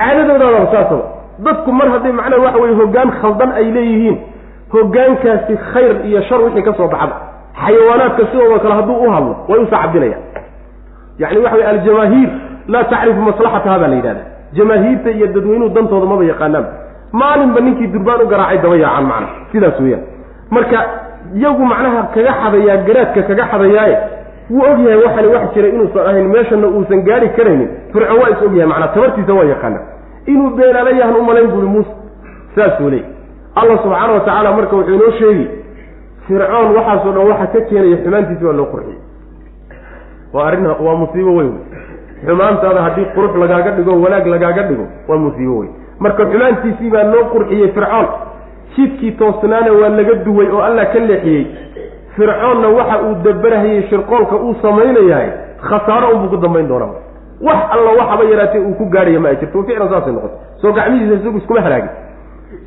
caadadoodaadaba saasaba dadku mar hadday macnaha waxa weye hoggaan khaldan ay leeyihiin hoggaankaasi khayr iyo shar wixii ka soo baxaba xayawaanaadka sidooda kale hadduu u hadlo way u sacabinayaan yani waxa weye aljamaahiir laa tacrifu maslaxataha baa la yidhahda jamaahiirta iyo dadweynuhu dantooda maba yaqaanaan. Maalinba ninkii durbaan u garaacay daba yaacan macnaha sidaas weeyaan. Marka iyagu macnaha kaga xadayaa garaadka kaga xadayaaye wuu ogyahay waxani wax jiray inuusan ahayn meeshana uusan gaari karaynin. Fircoon waa is ogyahay macnaa tabartiisa waa yaqaana inuu beenaala yahan u malayn buuri muuse saasuu leey allah subxaana wa tacaala marka wuxuu inoo sheegi fircoon waxaasoo dhan waxa ka keenaya xumaantiisi waa loo qurxiyey. Waa arrin waa musiibo weyn. Xumaantaada haddii qurux lagaaga dhigo wanaag lagaaga dhigo waa musiibo weyn. Marka xumaantiisii baa loo qurxiyey fircoon. Jidkii toosnaana waa laga duway oo allah ka leexiyey fircoonna waxa uu dabarahayey shirqoolka uu samaynayahay khasaaro unbuu ku dambayn doonaa. Wax alla waxaba yaraatee uu ku gaadhaya ma ay jirto ficlan saasay noqotay. Soo gacmihiisa isagu iskuma halaagin.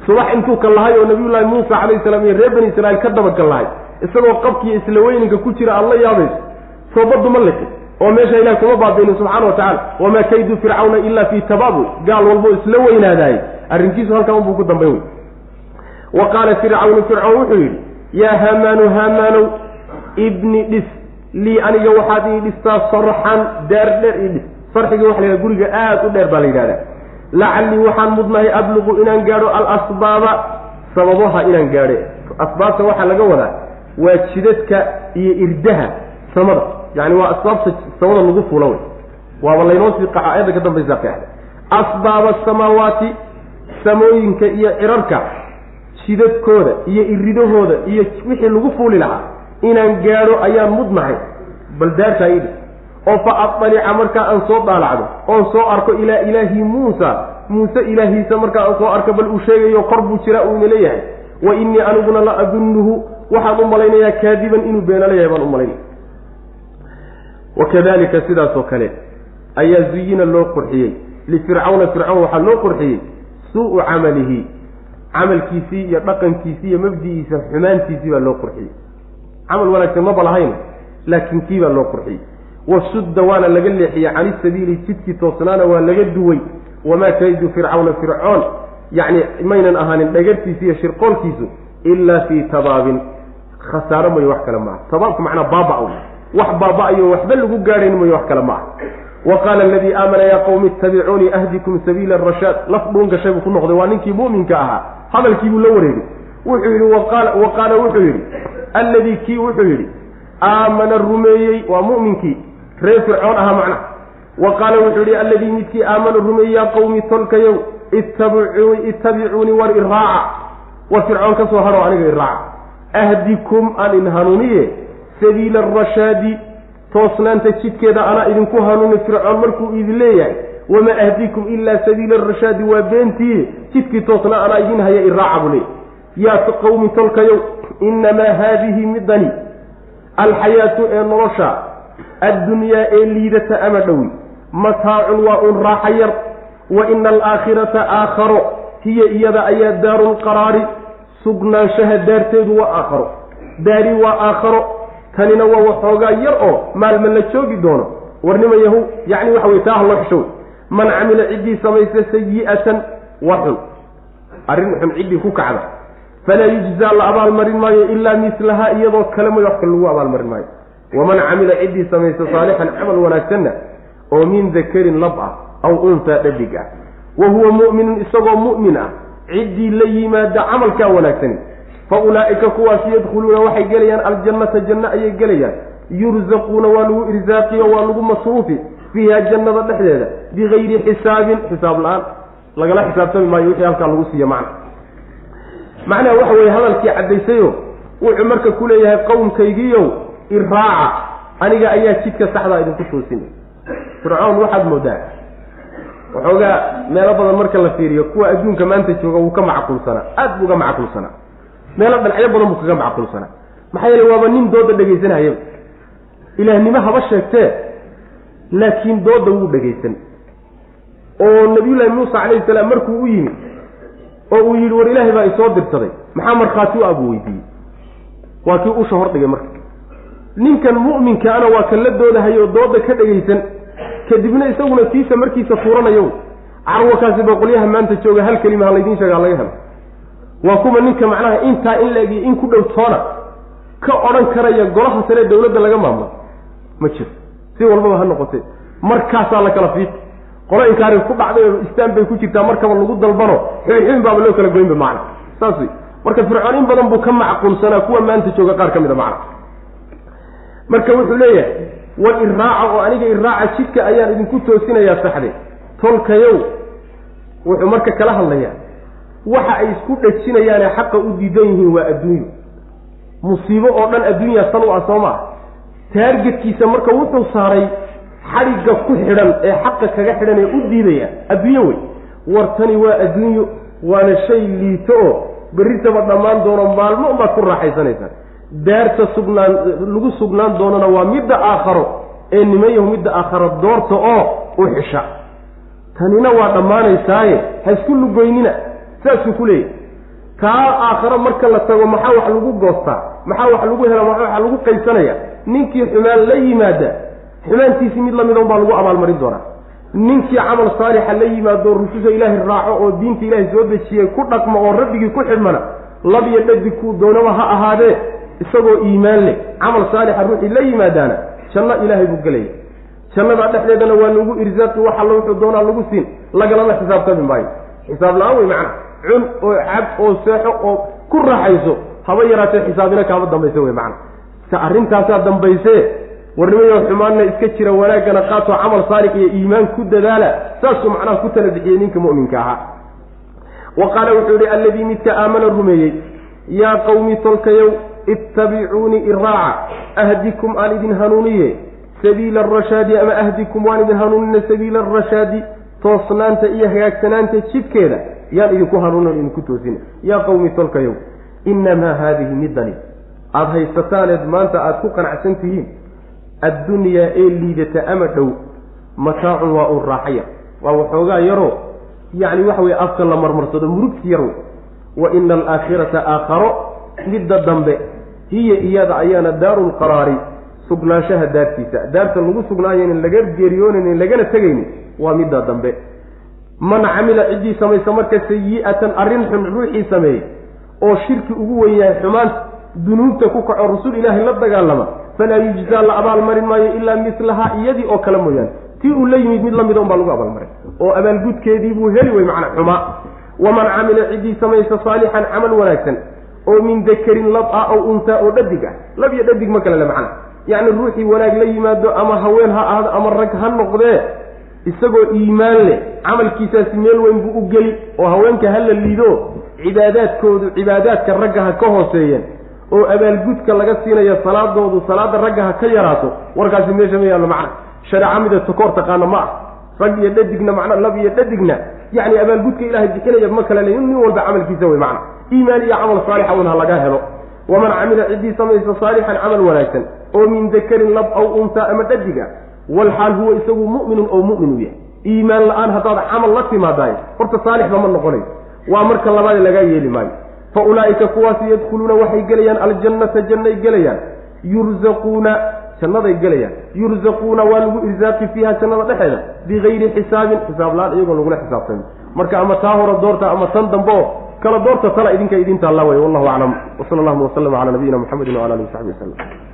Subax intuu ka lahay oo nabiyullaahi muusa calayhi salaam iyo reer bani israiil ka dabagal lahay isagoo qabkiiyo isla weyninka ku jira aad la yaabayso soo baddu ma liqin oo meesha ilahi kuma baabiinin subxana wa tacala wamaa kaydu fircawna ila fii tabaabul gaal walbo isla weynaadaayey. Arrinkiisu halkan unbuu ku dambayn wey wa qaala fircawnu fircoon wuxuu yidhi yaa haamaanu haamaanow ibni dhis. Lii aniga waxaad ii dhistaa sarxan daar dheer ii dhis. Sarxigii waxa la yidhaha guriga aada u dheer baa la yidhahdaa. Lacallii waxaan mudnahay abluqu inaan gaadho alasbaaba sababaha inaan gaadhe. Asbaabta waxaa laga wadaa waa jidadka iyo irdaha samada. Yani waa asbaabta samada lagu fuula wey. Waaba laynoo sii qaca aayadda ka dambaysa qeexda asbaaba asamaawaati samooyinka iyo cirarka jidadkooda iyo iridahooda iyo wixii lagu fuuli lahaa inaan gaadho ayaan mudnahay. Bal daartaa idhi oo fa adalica markaa aan soo daalacdo oon soo arko ilaa ilaahi muusa muuse ilaahiisa markaa aan soo arko bal uu sheegayo kor buu jiraa uu ina leeyahay wa innii aniguna la adunnuhu waxaan u malaynayaa kaadiban inuu beenala yahay baan u malaynaya wakadalika sidaasoo kale ayaa zuyina loo qurxiyey. Lifircawna fircawn waxaa loo qurxiyey suu-u camalihi camalkiisii iyo dhaqankiisii iyo mabdi'iisa xumaantiisii baa loo qurxiyey camal wanaagsan maba lahayn laakiin kii baa loo qurxiyey wasudda waana laga leexiyey cani sabiili jidkii toosnaana waa laga duway. Wamaa kaydu fircawna fircoon yacni maynan ahaanin dhagartiisi iyo shirqoolkiisu ilaa fii tabaabin. Khasaaro mayo wax kale maaha tabaabku macnaa baaba wax baaba-ayo waxba lagu gaadhayn mayo wax kale maaha wa qaala aladii aamana yaa qowmi ittabicuunii ahdikum sabiila arashaad laf dhuun gashay buu ku noqday waa ninkii mu'minka ahaa. Hadalkiibuu la wareegay. Wuxuu yidhi wa qaala wuxuu yidhi alladii kii wuxuu yidhi aamana rumeeyey waa mu'minkii reer fircoon ahaa macnaha wa qaala wuxuu yidhi alladii midkii aamana rumeeyey yaa qowmi tolkayow ittabicuuni ittabicuunii war iraaca war fircoon ka soo haro aniga iraaca ahdikum aan in hanuuniye sabiila arashaadi toosnaanta jidkeeda anaa idinku hanuuni fircoon markuu idin leeyahay wamaa ahdikum ilaa sabiila arashaadi waa beentii jidkii toosnaa anaa idin haya iraaca buu leeyay yaa qowmi tolkayow innamaa haadihi midani alxayaatu ee nolosha addunyaa ee liidata ama dhowi mataacun waa un raaxa yar wa ina alaakhirata aakharo hiya iyada ayaa daaru lqaraari sugnaanshaha daarteedu waa aakharo daari waa aakharo tanina waa waxoogaa yar oo maalma la joogi doono. Warnima yahu yacni waxa weye taa ha loo xishow man camila ciddii samaysa sayi'atan wa xun. Arrin xun ciddii ku kacda. Falaa yujzaa la abaalmarin maayo ilaa mislahaa iyadoo kale may wax kale lagu abaalmarin maayo. Waman camila ciddii samaysa saalixan camal wanaagsanna oo min dakarin lab ah aw untaa dhadig ah. Wa huwa mu'minun isagoo mu'min ah ciddii la yimaada camalkaa wanaagsani fa ulaa'ika kuwaasi yadkhuluuna waxay gelayaan aljannata janno ayay gelayaan. Yurzaquuna waa lagu irsaaqiyo waa lagu masruufi fiiha jannada dhexdeeda bigayri xisaabin xisaab la'aan. Lagala xisaabtami maayo wixii halkaa lagu siiya macna. Macnaha waxa weeye hadalkii caddaysayo wuxuu marka ku leeyahay qowmkaygiiyow iraaca aniga ayaa jidka saxdaa idinku toosinay fircoon waxaad moodaa? Waxoogaa meelo badan marka la fiiriyo kuwa adduunka maanta jooga wuu ka macquulsanaa aad buu uga macquulsanaa meelo dhinacyo badan buu kaga macquulsanaa maxaa yeele waaba nin dooda dhegaysanayaba ilaahnimo haba sheegtee laakiin dooda wuu dhegaysan oo nabiyullaahi muusa calayhi salaam markuu u yimi oo uu yidhi war ilaahay baa isoo dirsaday maxaa markhaati u abuu weydiiyey. Waa kii usha hordhigay marka. Ninkan mu'minkaana waa kan la doodahayo dooda ka dhegaysan kadibna isaguna tiisa markiisa tuuranayo carwakaasi boqolyaha maanta jooga hal kelima ha laydiin sheega ha laga helo waa kuwa ninka macnaha intaa in la egiyo in ku dhow toona ka odhan karaya golaha sare dawladda laga maamulo ma jiro. Si walbaba ha noqotee. Markaasaa la kala fiiqi qolo inkaari ku dhacday oo istaan bay ku jirtaa markaba lagu dalbano xubin baaba loo kala goynba macna. Saas wey marka fircoon in badan buu ka macquulsanaa kuwa maanta jooga qaar ka mid a macna. Marka wuxuu leeyahay war iraaca oo aniga iraaca jidka ayaan idinku toosinayaa saxde. Tolkayow wuxuu marka kala hadlayaa waxa ay isku dhajinayaane xaqa u diidan yihiin waa adduunyo. Musiibo oo dhan adduunya san u ah soo maa taargetkiisa marka wuxuu saaray xadhigga ku xidhan ee xaqa kaga xidhan ee u diidaya adduunyo wey. War tani waa adduunyo waana shay liito oo berritaba dhammaan doono maalmo unbaad ku raaxaysanaysaan daarta sugnaan lagu sugnaan doonana waa midda aakharo ee nimayahu midda aakharo doorta oo u xisha. Tanina waa dhammaanaysaaye ha isku lugoynina saasuu ku leeyahy kaa aakharo marka la tago maxaa wax lagu goostaa? Maxaa wax lagu hela maxaa wax lagu qaysanaya ninkii xumaan la yimaada xumaantiisii mid lamida unbaa lagu abaalmarin doonaa. Ninkii camal saalixa la yimaado rususha ilaahay raaco oo diinta ilaahay soo dejiyey ku dhaqmo oo rabbigii ku xidhmana lab iyo dhadig kuu doonaba ha ahaadee isagoo iimaan leh. Camal saalixa ruuxii la yimaadaana janno ilaahay buu gelaya jannada dhexdeedana waa lagu irsaaqi wax alla wuxuu doonaa lagu siin. Lagalama xisaabtami maayo xisaab la'aan wey macna cun oo cab oo seexo oo ku raaxayso haba yaraatee xisaabina kaama dambayse wey macna. Ta arrintaasaa dambaysee warnimayo xumaanna iska jira wanaaggana qaatoo camal saalix iyo iimaan ku dadaala saasuu macnaha ku tala bixiyey ninka mu'minka ahaa. Wa qaala wuxuu yihi alladii midka aamana rumeeyey yaa qawmi tolkayow ittabicuunii iraaca ahdikum aan idin hanuuniye sabiila arashaadi ama ahdikum waan idin hanuunina sabiila arashaadi toosnaanta iyo hagaagsanaanta jidkeeda yaan idinku hanuunan idinku toosina yaa qawmi tolkayow innamaa haadihi midani aada haysataaneed maanta aada ku qanacsan tihiin. Addunyaa ee liidata ama dhow mataacun waa uun raaxaya. Waa waxoogaa yaroo yacni waxa weye afka la marmarsado murugsi yar wa ina alaakhirata aakharo midda dambe hiya iyada ayaana daaru lqaraari sugnaanshaha daartiisa. Daarta lagu sugnaayanin laga geeriyoonayn lagana tegaynin waa midda dambe man camila ciddii samaysa marka sayi-atan arrin xun ruuxii sameeyey oo shirki ugu wen yahay xumaanta dunuubta ku kaco rasul ilaahay la dagaalama falaa yujzaa la abaalmarin maayo ilaa mislahaa iyadii oo kale mooyaane tii uu la yimid mid lamida unbaa lagu abaalmaray oo abaalgudkeedii buu heli wey macnaa xumaa waman camila ciddii samaysa saalixan camal wanaagsan oo min dakarin lab ah aw untaa oo dhadig ah lab iyo dhadig ma kale le macna. Yacni ruuxii wanaag la yimaado ama haween ha ahdo ama rag ha noqdee isagoo iimaan leh camalkiisaasi meel weyn buu u geli oo haweenka ha la liido cibaadaadkoodu cibaadaadka ragga ha ka hooseeyeen oo abaalgudka laga siinayo salaadoodu salaada ragga ha ka yaraato warkaasi meesha ma yaallo macna. Shareeco mida takoor taqaana ma ah. Rag iyo dhadigna macna lab iyo dhadigna yacni abaalgudka ilaahay bixinaya ma kale le nin walba camalkiisa wey macna. Iimaan iyo camal saalixa un ha laga helo. Waman camila ciddii samaysa saalixan camal wanaagsan oo min dakarin lab aw untaa ama dhadiga walxaal huwa isagu mu'minun oo mu'min u yahay iimaan la'aan haddaad camal la timaadaay horta saalixba ma noqonayo waa marka labaad lagaa yeeli maayo fa ulaa'ika kuwaasi yadkhuluuna waxay gelayaan aljannata jannay gelayaan yurzaquuna jannaday gelayaan yurzaquuna waa lagu irsaaqi fiiha jannada dhexeeda bigayri xisaabin xisaab la'aan iyagoo lagula xisaabtami marka ama taa hore doorta ama tan dambe oo kala doorta tala idinka idinta alla way wallahu aclam wsala allahuma waslama cala nabiyina muxamedin wala alihi wasaxbi waslem